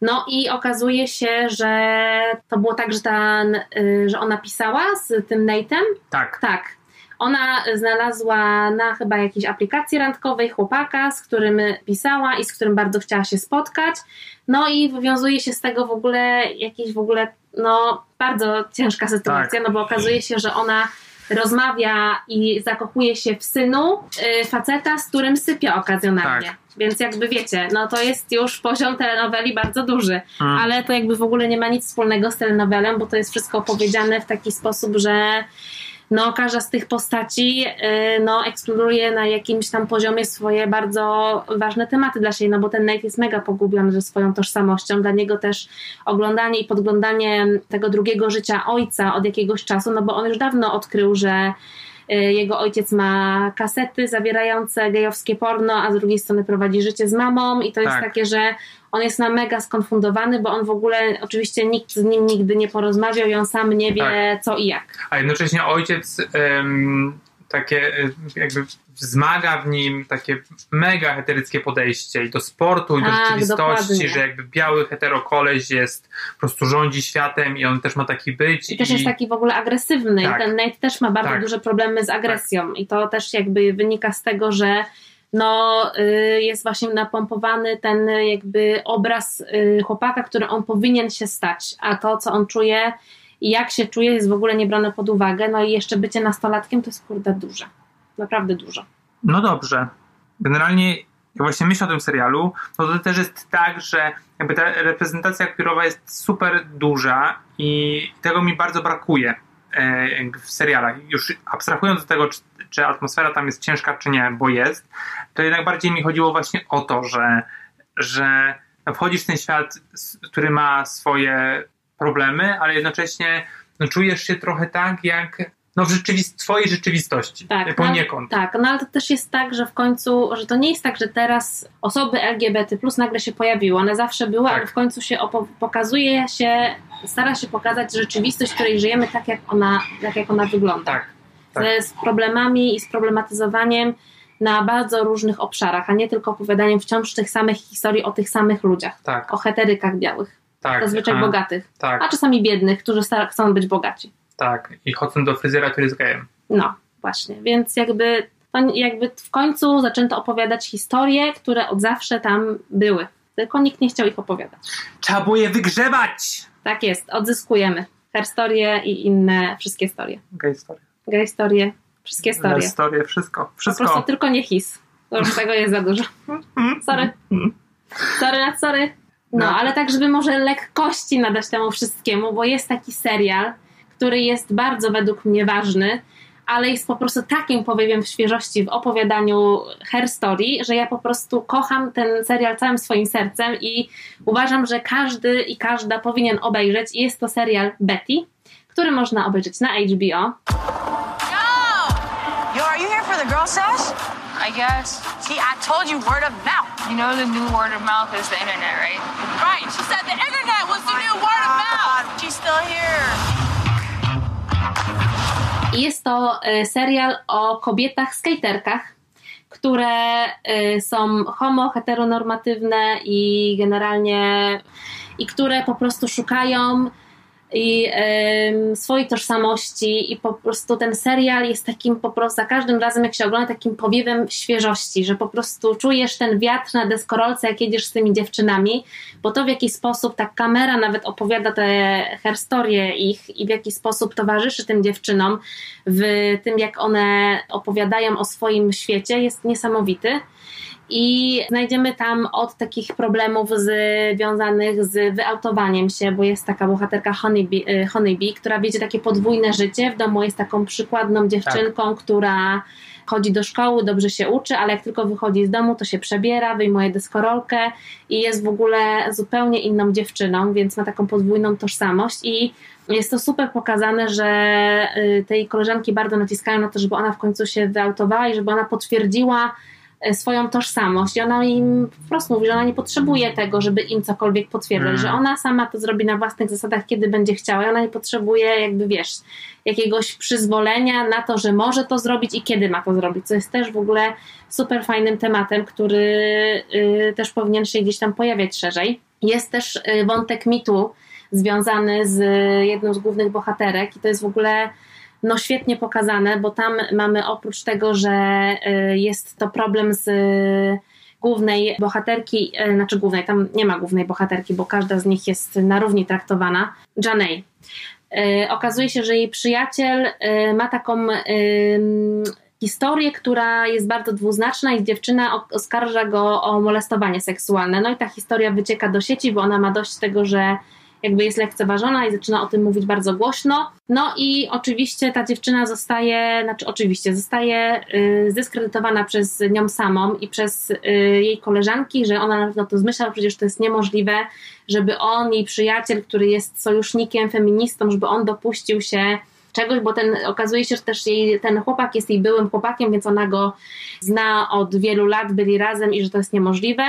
No i okazuje się, że to było tak, że, ta, y, że ona pisała z tym Nate'em. Tak. Tak. Ona znalazła na chyba jakiejś aplikacji randkowej chłopaka, z którym pisała i z którym bardzo chciała się spotkać. No i wywiązuje się z tego w ogóle jakieś w ogóle, no bardzo ciężka sytuacja, Tak. no bo okazuje się, że ona rozmawia i zakochuje się w synu y, faceta, z którym sypia okazjonalnie. Tak. Więc jakby wiecie, no to jest już poziom telenoweli bardzo duży, Mm. ale to jakby w ogóle nie ma nic wspólnego z telenowelem, bo to jest wszystko opowiedziane w taki sposób, że no każda z tych postaci y, no, eksploruje na jakimś tam poziomie swoje bardzo ważne tematy dla siebie, no bo ten Nate jest mega pogubiony ze swoją tożsamością. Dla niego też oglądanie i podglądanie tego drugiego życia ojca od jakiegoś czasu, no bo on już dawno odkrył, że jego ojciec ma kasety zawierające gejowskie porno, a z drugiej strony prowadzi życie z mamą i to jest Tak. takie, że on jest na mega skonfundowany, bo on w ogóle, oczywiście nikt z nim nigdy nie porozmawiał i on sam nie wie Tak. co i jak. A jednocześnie ojciec takie e, jakby wzmaga w nim takie mega heteryckie podejście i do sportu, i do Tak, rzeczywistości, dokładnie. że jakby biały heterokoleś jest, po prostu rządzi światem i on też ma taki być. I też jest taki w ogóle agresywny. Tak. I ten Nate też ma bardzo Tak. duże problemy z agresją. I to też jakby wynika z tego, że no, y, jest właśnie napompowany ten y, jakby obraz y, chłopaka, który on powinien się stać, a to, co on czuje i jak się czuje, jest w ogóle nie brane pod uwagę. No i jeszcze bycie nastolatkiem to jest kurde duże. naprawdę dużo. No dobrze. Generalnie jak właśnie myślę o tym serialu, no to też jest tak, że jakby ta reprezentacja akpirowa jest super duża i tego mi bardzo brakuje e, w serialach. Już abstrahując od tego, czy, czy atmosfera tam jest ciężka, czy nie, bo jest, to jednak bardziej mi chodziło właśnie o to, że, że wchodzisz w ten świat, który ma swoje problemy, ale jednocześnie no, czujesz się trochę tak, jak no, w rzeczywist- twojej rzeczywistości. Tak, poniekąd. No, tak, no ale to też jest tak, że w końcu, że to nie jest tak, że teraz osoby LGBT plus nagle się pojawiły. One zawsze były, Tak. ale w końcu się pokazuje się, stara się pokazać rzeczywistość, w której żyjemy tak, jak ona, tak, jak ona wygląda. Tak. tak. Z problemami i z problematyzowaniem na bardzo różnych obszarach, a nie tylko opowiadaniem wciąż tych samych historii o tych samych ludziach. Tak. O heterykach białych. Tak. Zazwyczaj a, bogatych. Tak, A czasami biednych, którzy chcą być bogaci. tak. I chodzą do fryzjera, który jest gejem. No, właśnie. Więc jakby, to jakby w końcu zaczęto opowiadać historie, które od zawsze tam były. Tylko nikt nie chciał ich opowiadać. Trzeba było je wygrzebać! Tak jest, odzyskujemy. Herstorie i inne wszystkie historie. Gej story. Gay historie, wszystkie historie. Historie, wszystko. Po Wszystko. prostu tylko nie his. Bo już tego jest za dużo. Sorry. Sorry sorry. No, No. ale tak, żeby może lekkości nadać temu wszystkiemu, bo jest taki serial, który jest bardzo według mnie ważny, ale jest po prostu takim powiewem świeżości w opowiadaniu Her Story, że ja po prostu kocham ten serial całym swoim sercem i uważam, że każdy i każda powinien obejrzeć. I jest to serial Betty, który można obejrzeć na HBO. Yo, are you here for the girl sesh? I guess. See, I told you word of mouth. You know the new word of mouth is the internet, right? Right. She said the internet was the new word of mouth. She's still here. Jest to y, serial o kobietach skaterkach, które y, są homo, heteronormatywne i generalnie i które po prostu szukają i em, swojej tożsamości i po prostu ten serial jest takim po prostu za każdym razem jak się ogląda takim powiewem świeżości, że po prostu czujesz ten wiatr na deskorolce jak jedziesz z tymi dziewczynami, bo to w jaki sposób ta kamera nawet opowiada te herstorie ich i w jaki sposób towarzyszy tym dziewczynom w tym jak one opowiadają o swoim świecie jest niesamowity. I znajdziemy tam od takich problemów związanych z wyautowaniem się, bo jest taka bohaterka Honeybee, y, Honeybee, która wiedzie takie podwójne życie. W domu jest taką przykładną dziewczynką, która chodzi do szkoły, dobrze się uczy, ale jak tylko wychodzi z domu, to się przebiera, wyjmuje deskorolkę i jest w ogóle zupełnie inną dziewczyną, więc ma taką podwójną tożsamość i jest to super pokazane, że y, tej koleżanki bardzo naciskają na to, żeby ona w końcu się wyautowała i żeby ona potwierdziła swoją tożsamość i ona im po prostu mówi, że ona nie potrzebuje tego, żeby im cokolwiek potwierdzać, Mm. że ona sama to zrobi na własnych zasadach, kiedy będzie chciała i ona nie potrzebuje jakby, wiesz, jakiegoś przyzwolenia na to, że może to zrobić i kiedy ma to zrobić, co jest też w ogóle super fajnym tematem, który y, też powinien się gdzieś tam pojawiać szerzej. Jest też y, wątek mitu związany z jedną z głównych bohaterek i to jest w ogóle no świetnie pokazane, bo tam mamy oprócz tego, że y, jest to problem z y, głównej bohaterki, y, znaczy głównej, tam nie ma głównej bohaterki, bo każda z nich jest na równi traktowana, Janey. Y, Okazuje się, że jej przyjaciel ma taką historię, która jest bardzo dwuznaczna i dziewczyna oskarża go o molestowanie seksualne. No i ta historia wycieka do sieci, bo ona ma dość tego, że jakby jest lekceważona i zaczyna o tym mówić bardzo głośno. No i oczywiście ta dziewczyna zostaje, znaczy oczywiście, zostaje y, zdyskredytowana przez nią samą i przez y, jej koleżanki, że ona na pewno to zmyśla, przecież to jest niemożliwe, żeby on, jej przyjaciel, który jest sojusznikiem, feministą, żeby on dopuścił się czegoś, bo ten okazuje się, że też jej, ten chłopak jest jej byłym chłopakiem, więc ona go zna od wielu lat, byli razem i że to jest niemożliwe.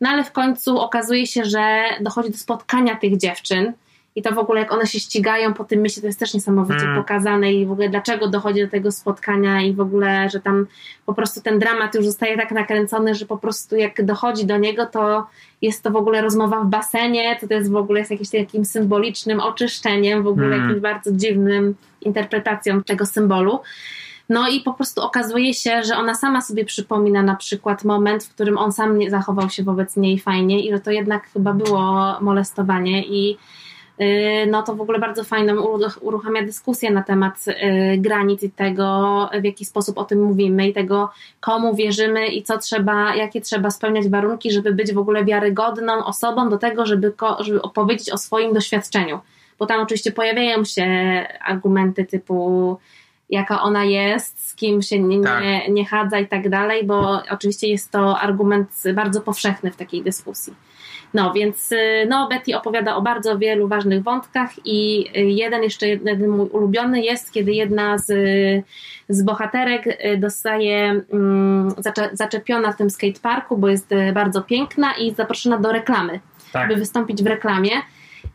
No ale w końcu okazuje się, że dochodzi do spotkania tych dziewczyn. I to w ogóle, jak one się ścigają po tym mieście, to jest też niesamowicie Mm. pokazane i w ogóle dlaczego dochodzi do tego spotkania i w ogóle, że tam po prostu ten dramat już zostaje tak nakręcony, że po prostu jak dochodzi do niego, to jest to w ogóle rozmowa w basenie, to to jest w ogóle jest jakimś takim symbolicznym oczyszczeniem, w ogóle Mm. jakimś bardzo dziwnym interpretacją tego symbolu. No i po prostu okazuje się, że ona sama sobie przypomina na przykład moment, w którym on sam nie zachował się wobec niej fajnie i że to jednak chyba było molestowanie i no to w ogóle bardzo fajną uruchamia dyskusję na temat y, granic i tego, w jaki sposób o tym mówimy i tego, komu wierzymy i co trzeba, jakie trzeba spełniać warunki, żeby być w ogóle wiarygodną osobą do tego, żeby, żeby opowiedzieć o swoim doświadczeniu. Bo tam oczywiście pojawiają się argumenty typu jaka ona jest, z kim się nie, tak. nie, nie chadza i tak dalej, bo oczywiście jest to argument bardzo powszechny w takiej dyskusji. No więc y, no, Betty opowiada o bardzo wielu ważnych wątkach i y, jeden jeszcze jeden mój ulubiony jest, kiedy jedna z, z bohaterek y, dostaje um, zaczepiona w tym skateparku, bo jest bardzo piękna i zaproszona do reklamy, tak. by wystąpić w reklamie.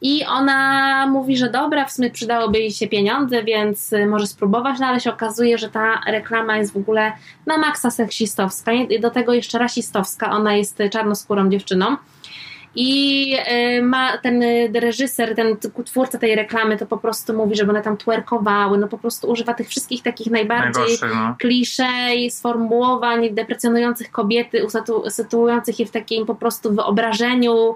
I ona mówi, że dobra, w sumie przydałoby jej się pieniądze, więc może spróbować, no ale się okazuje, że ta reklama jest w ogóle na maksa seksistowska, i do tego jeszcze rasistowska. Ona jest czarnoskórą dziewczyną. I e, ma ten reżyser, ten twórca tej reklamy, to po prostu mówi, żeby one tam twerkowały, no po prostu używa tych wszystkich takich najbardziej no. kliszej, sformułowań deprecjonujących kobiety, usytuujących je w takim po prostu wyobrażeniu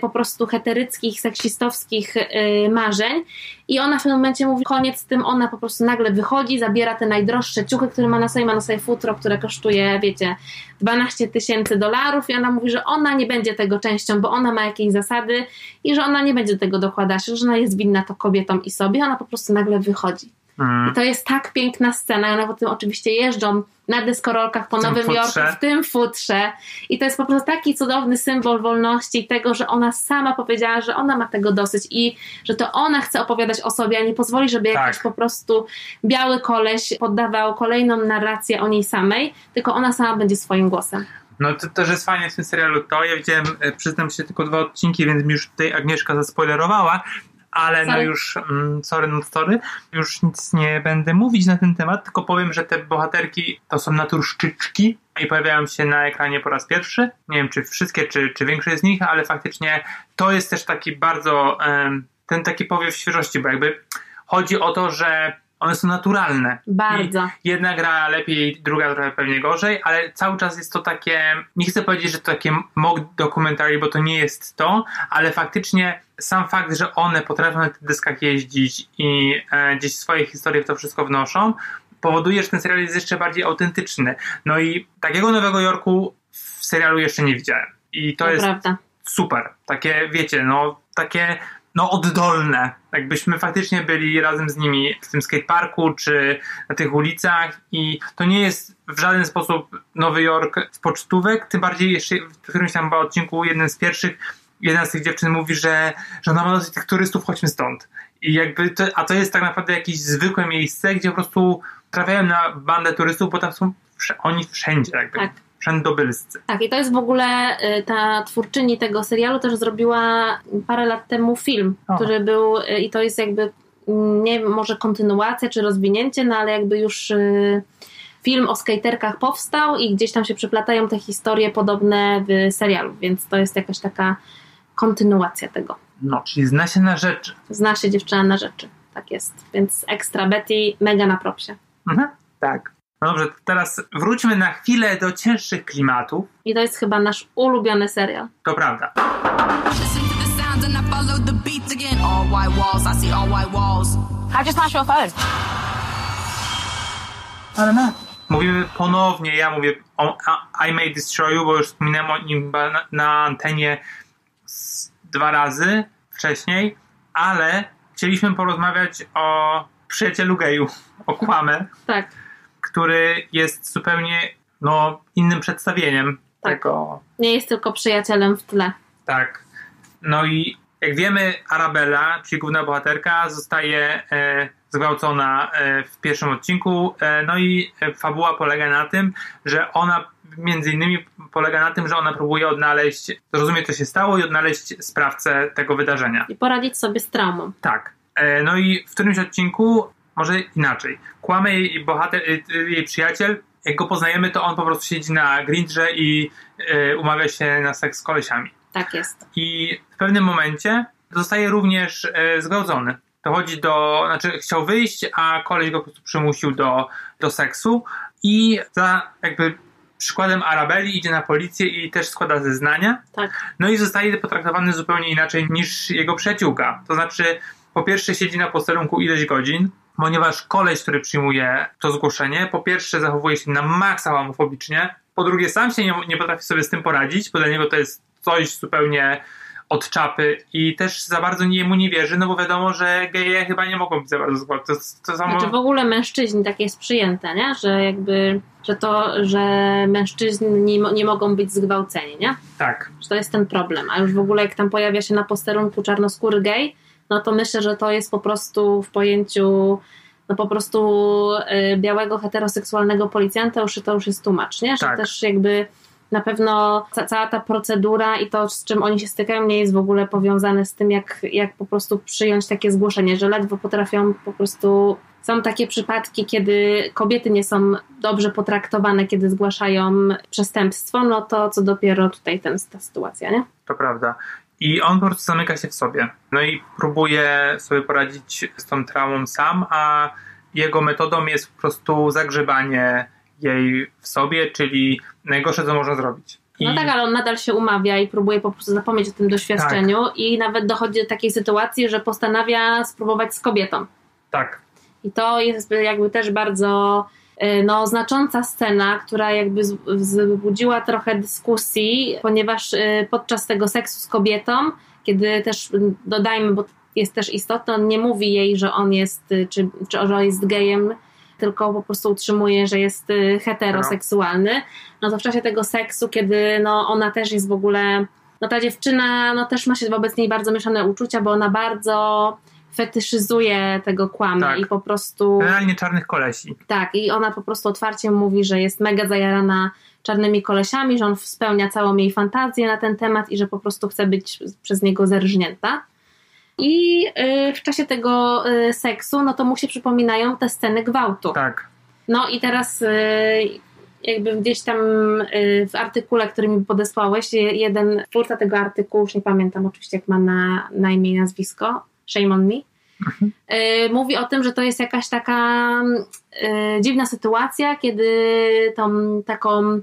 po prostu heteryckich, seksistowskich y, marzeń. I ona w tym momencie mówi koniec z tym, ona po prostu nagle wychodzi, zabiera te najdroższe ciuchy, które ma na sobie, ma na sobie futro, które kosztuje, wiecie, 12 tysięcy dolarów. I ona mówi, że ona nie będzie tego częścią, bo ona ma jakieś zasady i że ona nie będzie tego dokładać, że ona jest winna to kobietom i sobie, ona po prostu nagle wychodzi. Mm. I to jest tak piękna scena. One potem oczywiście jeżdżą na deskorolkach po Nowym Jorku w tym futrze. I to jest po prostu taki cudowny symbol wolności i tego, że ona sama powiedziała, że ona ma tego dosyć i że to ona chce opowiadać o sobie, a nie pozwoli, żeby tak. jakiś po prostu biały koleś poddawał kolejną narrację o niej samej, tylko ona sama będzie swoim głosem. No to też jest fajnie w tym serialu to. Ja widziałem, e, przyznam się, tylko dwa odcinki, więc mi już tutaj Agnieszka zaspoilerowała, ale no sorry. no już, mm, sorry, no sorry, już nic nie będę mówić na ten temat, tylko powiem, że te bohaterki to są naturszczyczki i pojawiają się na ekranie po raz pierwszy. Nie wiem, czy wszystkie, czy, czy większość z nich, ale faktycznie to jest też taki bardzo, ten taki powiew świeżości, bo jakby chodzi o to, że one są naturalne. Bardzo. I jedna gra lepiej, druga trochę pewnie gorzej, ale cały czas jest to takie, nie chcę powiedzieć, że to takie mock documentary, bo to nie jest to, ale faktycznie sam fakt, że one potrafią na tych dyskach jeździć i e, gdzieś swoje historie w to wszystko wnoszą, powoduje, że ten serial jest jeszcze bardziej autentyczny. No i takiego Nowego Jorku w serialu jeszcze nie widziałem. I to, to jest prawda. super. Takie, wiecie, no takie no oddolne. Jakbyśmy faktycznie byli razem z nimi w tym skateparku czy na tych ulicach i to nie jest w żaden sposób Nowy Jork z pocztówek, tym bardziej jeszcze w którymś tam odcinku jeden z pierwszych jedna z tych dziewczyn mówi, że, że ona ma dosyć tych turystów, chodźmy stąd. I jakby to, a to jest tak naprawdę jakieś zwykłe miejsce, gdzie po prostu trafiają na bandę turystów, bo tam są oni wszędzie jakby. Tak wszędobylscy. Tak, i to jest w ogóle y, ta twórczyni tego serialu też zrobiła parę lat temu film, o. który był y, i to jest jakby mm, nie wiem, może kontynuacja czy rozwinięcie, no ale jakby już y, film o skaterkach powstał i gdzieś tam się przeplatają te historie podobne w serialu, więc to jest jakaś taka kontynuacja tego. No, czyli zna się na rzeczy. Zna się dziewczyna na rzeczy, tak jest. Więc ekstra Betty, mega na propsie. Mhm, tak. No dobrze, teraz wróćmy na chwilę do cięższych klimatów. I to jest chyba nasz ulubiony serial. To prawda. Ale na. Mówimy ponownie, ja mówię o I May Destroy You, bo już wspominałem o nim na, na antenie dwa razy wcześniej, ale chcieliśmy porozmawiać o przyjacielu geju, o Kłamę. Tak który jest zupełnie no, innym przedstawieniem tak. tego. Nie jest tylko przyjacielem w tle. Tak. No i jak wiemy, Arabella, czyli główna bohaterka, zostaje e, zgwałcona e, w pierwszym odcinku. E, no i fabuła polega na tym, że ona między innymi polega na tym, że ona próbuje odnaleźć, zrozumieć co się stało i odnaleźć sprawcę tego wydarzenia. I poradzić sobie z traumą. Tak. E, no i w którymś odcinku może inaczej. Kłamie jej bohater, y, y, jej przyjaciel, jak go poznajemy, to on po prostu siedzi na grindrze i y, umawia się na seks z kolesiami. Tak jest. I w pewnym momencie zostaje również y, zgwałcony. Dochodzi do, znaczy chciał wyjść, a koleś go po prostu przymusił do, do seksu i za jakby przykładem Arabeli idzie na policję i też składa zeznania. Tak. No i zostaje potraktowany zupełnie inaczej niż jego przyjaciółka. To znaczy, po pierwsze siedzi na posterunku ileś godzin, ponieważ koleś, który przyjmuje to zgłoszenie, po pierwsze zachowuje się na maksa homofobicznie, po drugie sam się nie, nie potrafi sobie z tym poradzić, bo dla niego to jest coś zupełnie od czapy i też za bardzo nie, mu nie wierzy, no bo wiadomo, że geje chyba nie mogą być za bardzo zgwałcone. To, to samo... Znaczy w ogóle mężczyźni tak jest przyjęte, nie? Że jakby, że to, że mężczyźni nie, nie mogą być zgwałceni, nie? Tak. Że to jest ten problem. A już w ogóle jak tam pojawia się na posterunku czarnoskóry gej, no to myślę, że to jest po prostu w pojęciu no po prostu y, białego heteroseksualnego policjanta już to już jest tłumacz, nie? Że Tak. też jakby na pewno ca- cała ta procedura i to, z czym oni się stykają, nie jest w ogóle powiązane z tym, jak, jak po prostu przyjąć takie zgłoszenie, że ledwo potrafią po prostu. Są takie przypadki, kiedy kobiety nie są dobrze potraktowane, kiedy zgłaszają przestępstwo, no to co dopiero tutaj ten, ta sytuacja, nie? To prawda. I on po prostu zamyka się w sobie. No i próbuje sobie poradzić z tą traumą sam, a jego metodą jest po prostu zagrzebanie jej w sobie, czyli najgorsze, co można zrobić. I No tak, ale on nadal się umawia i próbuje po prostu zapomnieć o tym doświadczeniu Tak. i nawet dochodzi do takiej sytuacji, że postanawia spróbować z kobietą. tak, I to jest jakby też bardzo no, znacząca scena, która jakby wzbudziła trochę dyskusji, ponieważ y, podczas tego seksu z kobietą, kiedy też dodajmy, bo jest też istotne, on nie mówi jej, że on jest, y, czy, czy że jest gejem, tylko po prostu utrzymuje, że jest heteroseksualny. No to w czasie tego seksu, kiedy no, ona też jest w ogóle, no ta dziewczyna no, też ma się wobec niej bardzo mieszane uczucia, bo ona bardzo fetyszyzuje tego kłamę Tak. i po prostu generalnie czarnych kolesi. tak, i ona po prostu otwarcie mówi, że jest mega zajarana czarnymi kolesiami, że on spełnia całą jej fantazję na ten temat i że po prostu chce być przez niego zerżnięta. I y, w czasie tego y, seksu, no to mu się przypominają te sceny gwałtu. Tak. No i teraz y, jakby gdzieś tam w artykule, który mi podesłałeś, je- jeden twórca tego artykułu, już nie pamiętam oczywiście jak ma na, na imię i nazwisko, shame on me, y, mówi o tym, że to jest jakaś taka y, dziwna sytuacja, kiedy tą taką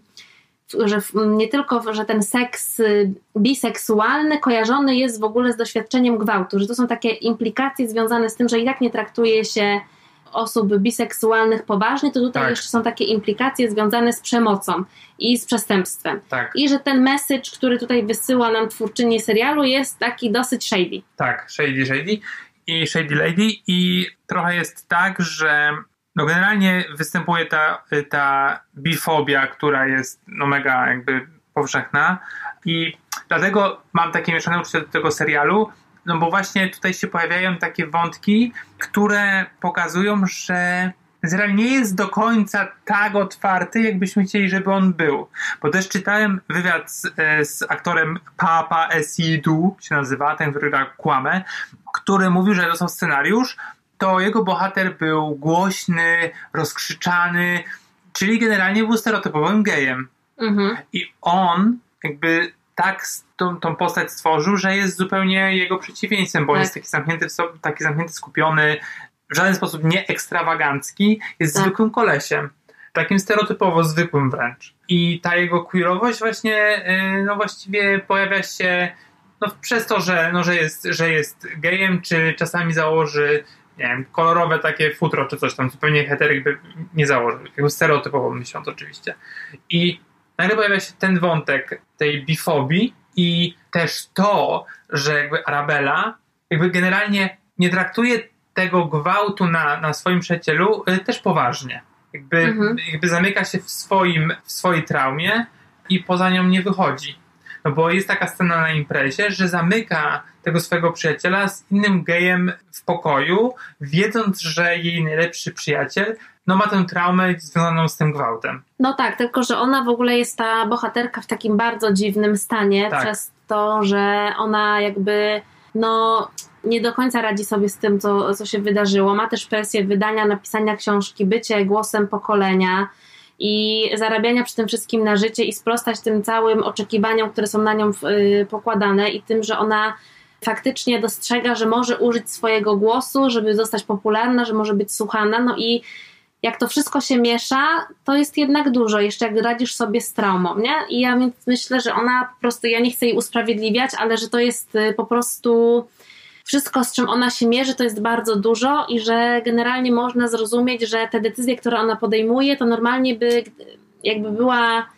że nie tylko, że ten seks y, biseksualny kojarzony jest w ogóle z doświadczeniem gwałtu, że to są takie implikacje związane z tym, że i tak nie traktuje się osób biseksualnych poważnie, to tutaj Tak. jeszcze są takie implikacje związane z przemocą i z przestępstwem. Tak, I że ten message, który tutaj wysyła nam twórczyni serialu jest taki dosyć shady. tak, Shady Shady i Shady Lady i trochę jest tak, że no generalnie występuje ta, ta bifobia, która jest no mega jakby powszechna i dlatego mam takie mieszane uczucia do tego serialu, no bo właśnie tutaj się pojawiają takie wątki, które pokazują, że serial nie jest do końca tak otwarty, jakbyśmy chcieli, żeby on był. Bo też czytałem wywiad z, e, z aktorem Papa Esidu, się nazywa, ten, który gra Kłamę, który mówił, że dostał scenariusz, to jego bohater był głośny, rozkrzyczany, czyli generalnie był stereotypowym gejem. Mhm. I on jakby tak tą, tą postać stworzył, że jest zupełnie jego przeciwieństwem, bo Tak. jest taki zamknięty, w sobie, taki zamknięty, skupiony, w żaden sposób nie ekstrawagancki, jest Tak. zwykłym kolesiem. Takim stereotypowo zwykłym wręcz. I ta jego queerowość właśnie, yy, no właściwie pojawia się no, przez to, że, no, że, jest, że jest gejem, czy czasami założy nie wiem, kolorowe takie futro, czy coś tam, zupełnie heteryk by nie założył. Jakby stereotypowo myśląc oczywiście. I nagle pojawia się ten wątek tej bifobii i też to, że jakby Arabella jakby generalnie nie traktuje tego gwałtu na, na swoim przyjacielu y, też poważnie. Jakby, Mhm. jakby zamyka się w, swoim, w swojej traumie i poza nią nie wychodzi. No bo jest taka scena na imprezie, że zamyka tego swojego przyjaciela z innym gejem w pokoju, wiedząc, że jej najlepszy przyjaciel no ma tę traumę związaną z tym gwałtem. No tak, tylko że ona w ogóle jest ta bohaterka w takim bardzo dziwnym stanie Tak. przez to, że ona jakby no nie do końca radzi sobie z tym, co, co się wydarzyło. Ma też presję wydania, napisania książki, bycie głosem pokolenia i zarabiania przy tym wszystkim na życie i sprostać tym całym oczekiwaniom, które są na nią y, pokładane i tym, że ona faktycznie dostrzega, że może użyć swojego głosu, żeby zostać popularna, że może być słuchana, no i jak to wszystko się miesza, to jest jednak dużo, jeszcze jak radzisz sobie z traumą, nie? I ja więc myślę, że ona po prostu, ja nie chcę jej usprawiedliwiać, ale że to jest y, po prostu wszystko, z czym ona się mierzy, to jest bardzo dużo i że generalnie można zrozumieć, że te decyzje, które ona podejmuje, to normalnie by jakby była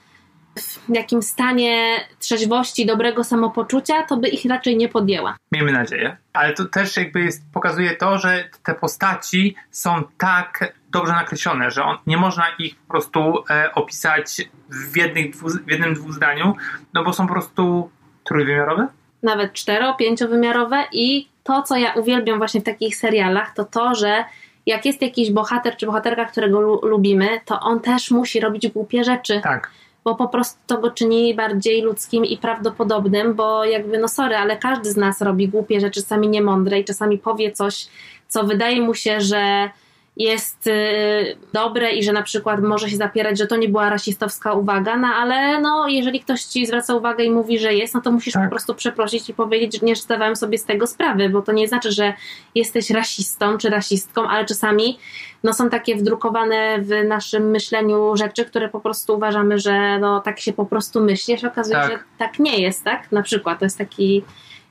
w jakimś stanie trzeźwości, dobrego samopoczucia, to by ich raczej nie podjęła. Miejmy nadzieję. Ale to też jakby jest, pokazuje to, że te postaci są tak dobrze nakreślone, że on, nie można ich po prostu e, opisać w, jednych, w jednym, dwóch zdaniu, no bo są po prostu trójwymiarowe? Nawet cztero, pięciowymiarowe i to, co ja uwielbiam właśnie w takich serialach, to to, że jak jest jakiś bohater czy bohaterka, którego lu lubimy, to on też musi robić głupie rzeczy. Tak bo po prostu to go czyni bardziej ludzkim i prawdopodobnym, bo jakby, no sorry, ale każdy z nas robi głupie rzeczy, czasami niemądre i czasami powie coś, co wydaje mu się, że jest y, dobre i że na przykład może się zapierać, że to nie była rasistowska uwaga, no ale no, jeżeli ktoś ci zwraca uwagę i mówi, że jest, no to musisz tak. po prostu przeprosić i powiedzieć, że nie zdawałem sobie z tego sprawy, bo to nie znaczy, że jesteś rasistą czy rasistką, ale czasami no, są takie wdrukowane w naszym myśleniu rzeczy, które po prostu uważamy, że no, tak się po prostu myśli, a się okazuje, tak. że tak nie jest, tak? Na przykład to jest taki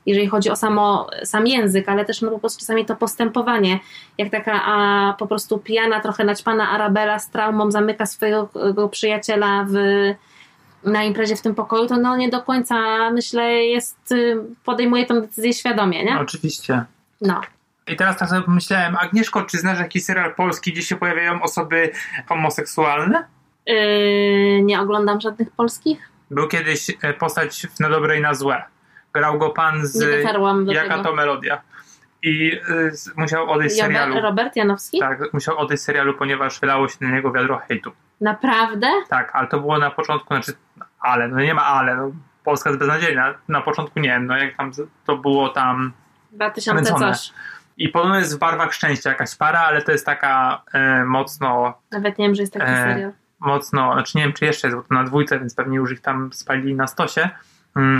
jeżeli chodzi o samo, sam język, ale też no, po prostu czasami to postępowanie, jak taka a, po prostu pijana, trochę naćpana Arabela z traumą zamyka swojego przyjaciela w, na imprezie w tym pokoju, to no nie do końca myślę jest, y, podejmuje tę decyzję świadomie, nie? Oczywiście. No. I teraz tak sobie pomyślałem, Agnieszko, czy znasz jakiś serial polski, gdzie się pojawiają osoby homoseksualne? Yy, nie oglądam żadnych polskich. Był kiedyś e, postać na dobre i na złe. Grał go pan z Jaka tego. to melodia. I y, musiał odejść z serialu. Robert Janowski? Tak, musiał odejść z serialu, ponieważ wylało się na niego wiadro hejtu. Naprawdę? Tak, ale to było na początku, znaczy, ale, no nie ma ale, no, Polska jest beznadziejna. Na początku nie wiem, no jak tam to było tam 2000 coś. I podobno jest w barwach szczęścia jakaś para, ale to jest taka e, mocno... Nawet nie wiem, że jest taki e, serial. Mocno, znaczy nie wiem, czy jeszcze jest, bo to na dwójce, więc pewnie już ich tam spalili na stosie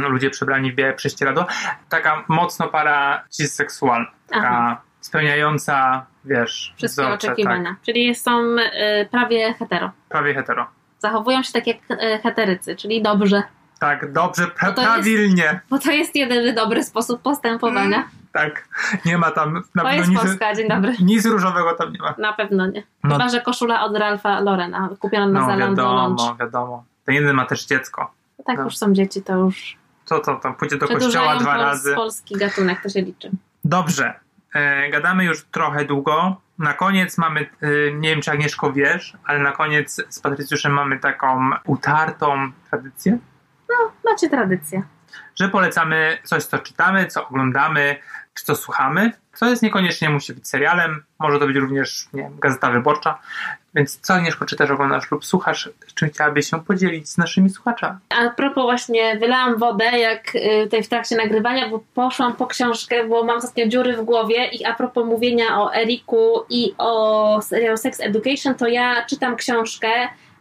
ludzie przebrani w białe prześcieradło. Taka mocno para cisseksualna. Taka Aha. spełniająca, wiesz, Wszystkie wzorce, oczekiwania. Tak. Czyli są y, prawie hetero. Prawie hetero. Zachowują się tak jak y, heterycy, czyli dobrze. Tak, dobrze, pra bo prawilnie. Jest, bo to jest jedyny dobry sposób postępowania. Mm, tak, nie ma tam na to jest nic, Polska, dzień dobry. Nic różowego tam nie ma. Na pewno nie. No. Chyba, że koszula od Ralfa Lorena, kupiona na no, Zalando wiadomo, Lunch. wiadomo. Ten jeden ma też dziecko. Tak no. już są dzieci, to już... Co to tam? Pójdzie do kościoła dwa razy. polski gatunek, to się liczy. Dobrze. E, gadamy już trochę długo. Na koniec mamy, e, nie wiem czy Agnieszko wiesz, ale na koniec z Patrycjuszem mamy taką utartą tradycję. No, macie tradycję. Że polecamy coś, co czytamy, co oglądamy, czy co słuchamy, co jest niekoniecznie musi być serialem, może to być również nie wiem, gazeta wyborcza. Więc co Agnieszko czytasz, oglądasz lub słuchasz, czym chciałabyś się podzielić z naszymi słuchaczami? A propos właśnie wylałam wodę, jak y, tutaj w trakcie nagrywania, bo poszłam po książkę, bo mam ostatnio dziury w głowie i a propos mówienia o Eriku i o serialu Sex Education, to ja czytam książkę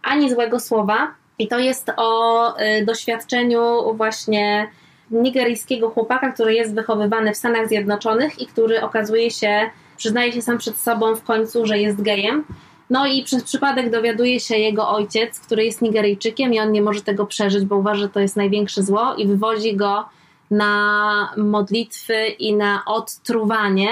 Ani Złego Słowa i to jest o y, doświadczeniu właśnie nigeryjskiego chłopaka, który jest wychowywany w Stanach Zjednoczonych i który okazuje się, przyznaje się sam przed sobą w końcu, że jest gejem. No i przez przypadek dowiaduje się jego ojciec, który jest Nigeryjczykiem i on nie może tego przeżyć, bo uważa, że to jest największe zło i wywozi go na modlitwy i na odtruwanie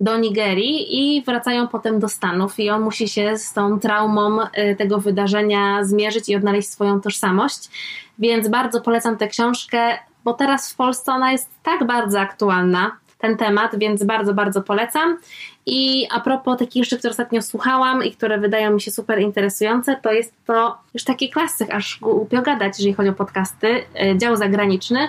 do Nigerii i wracają potem do Stanów i on musi się z tą traumą y, tego wydarzenia zmierzyć i odnaleźć swoją tożsamość. Więc bardzo polecam tę książkę bo teraz w Polsce ona jest tak bardzo aktualna, ten temat, więc bardzo, bardzo polecam. I a propos takich rzeczy, które ostatnio słuchałam i które wydają mi się super interesujące, to jest to już taki klasyk, aż głupio gadać, jeżeli chodzi o podcasty, e, dział zagraniczny.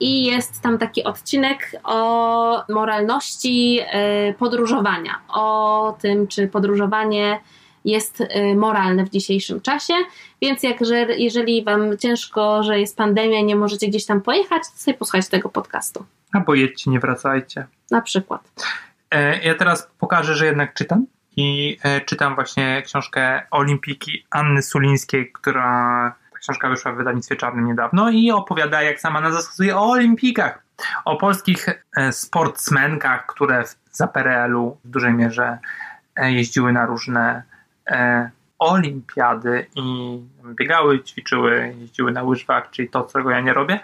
I jest tam taki odcinek o moralności e, podróżowania, o tym, czy podróżowanie jest y, moralne w dzisiejszym czasie, więc jak, że, jeżeli Wam ciężko, że jest pandemia nie możecie gdzieś tam pojechać, to sobie posłuchajcie tego podcastu. Albo jedźcie, nie wracajcie. Na przykład. E, ja teraz pokażę, że jednak czytam i e, czytam właśnie książkę Olimpiki Anny Sulińskiej, która książka wyszła w wydawnictwie czarnym niedawno i opowiada, jak sama nazwa wskazuje, o olimpikach. O polskich e, sportsmenkach, które za PRL-u w dużej mierze jeździły na różne olimpiady i biegały, ćwiczyły, jeździły na łyżwach, czyli to, czego ja nie robię.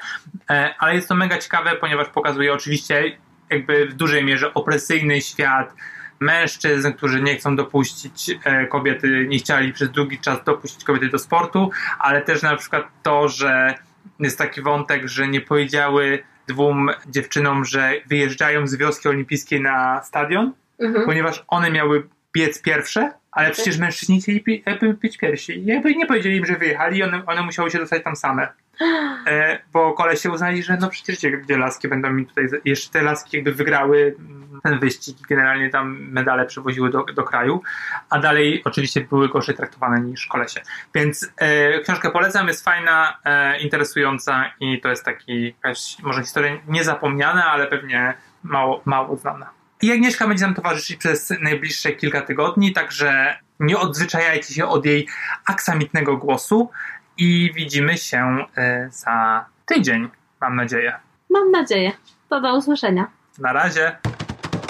E, ale jest to mega ciekawe, ponieważ pokazuje oczywiście jakby w dużej mierze opresyjny świat mężczyzn, którzy nie chcą dopuścić e, kobiety, nie chcieli przez długi czas dopuścić kobiety do sportu, ale też na przykład to, że jest taki wątek, że nie powiedziały dwóm dziewczynom, że wyjeżdżają z wioski olimpijskiej na stadion, Mhm. ponieważ one miały biec pierwsze, ale przecież mężczyźni chcieli pi- jakby być pierwsi. I Jakby nie powiedzieli im, że wyjechali, one, one musiały się dostać tam same. E, bo kolesie uznali, że no przecież gdzie, gdzie laski będą mi tutaj, jeszcze te laski jakby wygrały mm, ten wyścig i generalnie tam medale przywoziły do, do kraju, a dalej oczywiście były gorzej traktowane niż kolesie. Więc e, książkę polecam, jest fajna, e, interesująca i to jest taki jakaś może historia niezapomniana, ale pewnie mało, mało znana. I Agnieszka będzie nam towarzyszyć przez najbliższe kilka tygodni, także nie odzwyczajajcie się od jej aksamitnego głosu i widzimy się e, za tydzień, mam nadzieję. Mam nadzieję. To do usłyszenia. Na razie.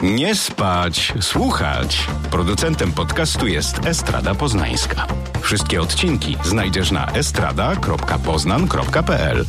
Nie spać, słuchać. Producentem podcastu jest Estrada Poznańska. Wszystkie odcinki znajdziesz na estrada.poznan.pl.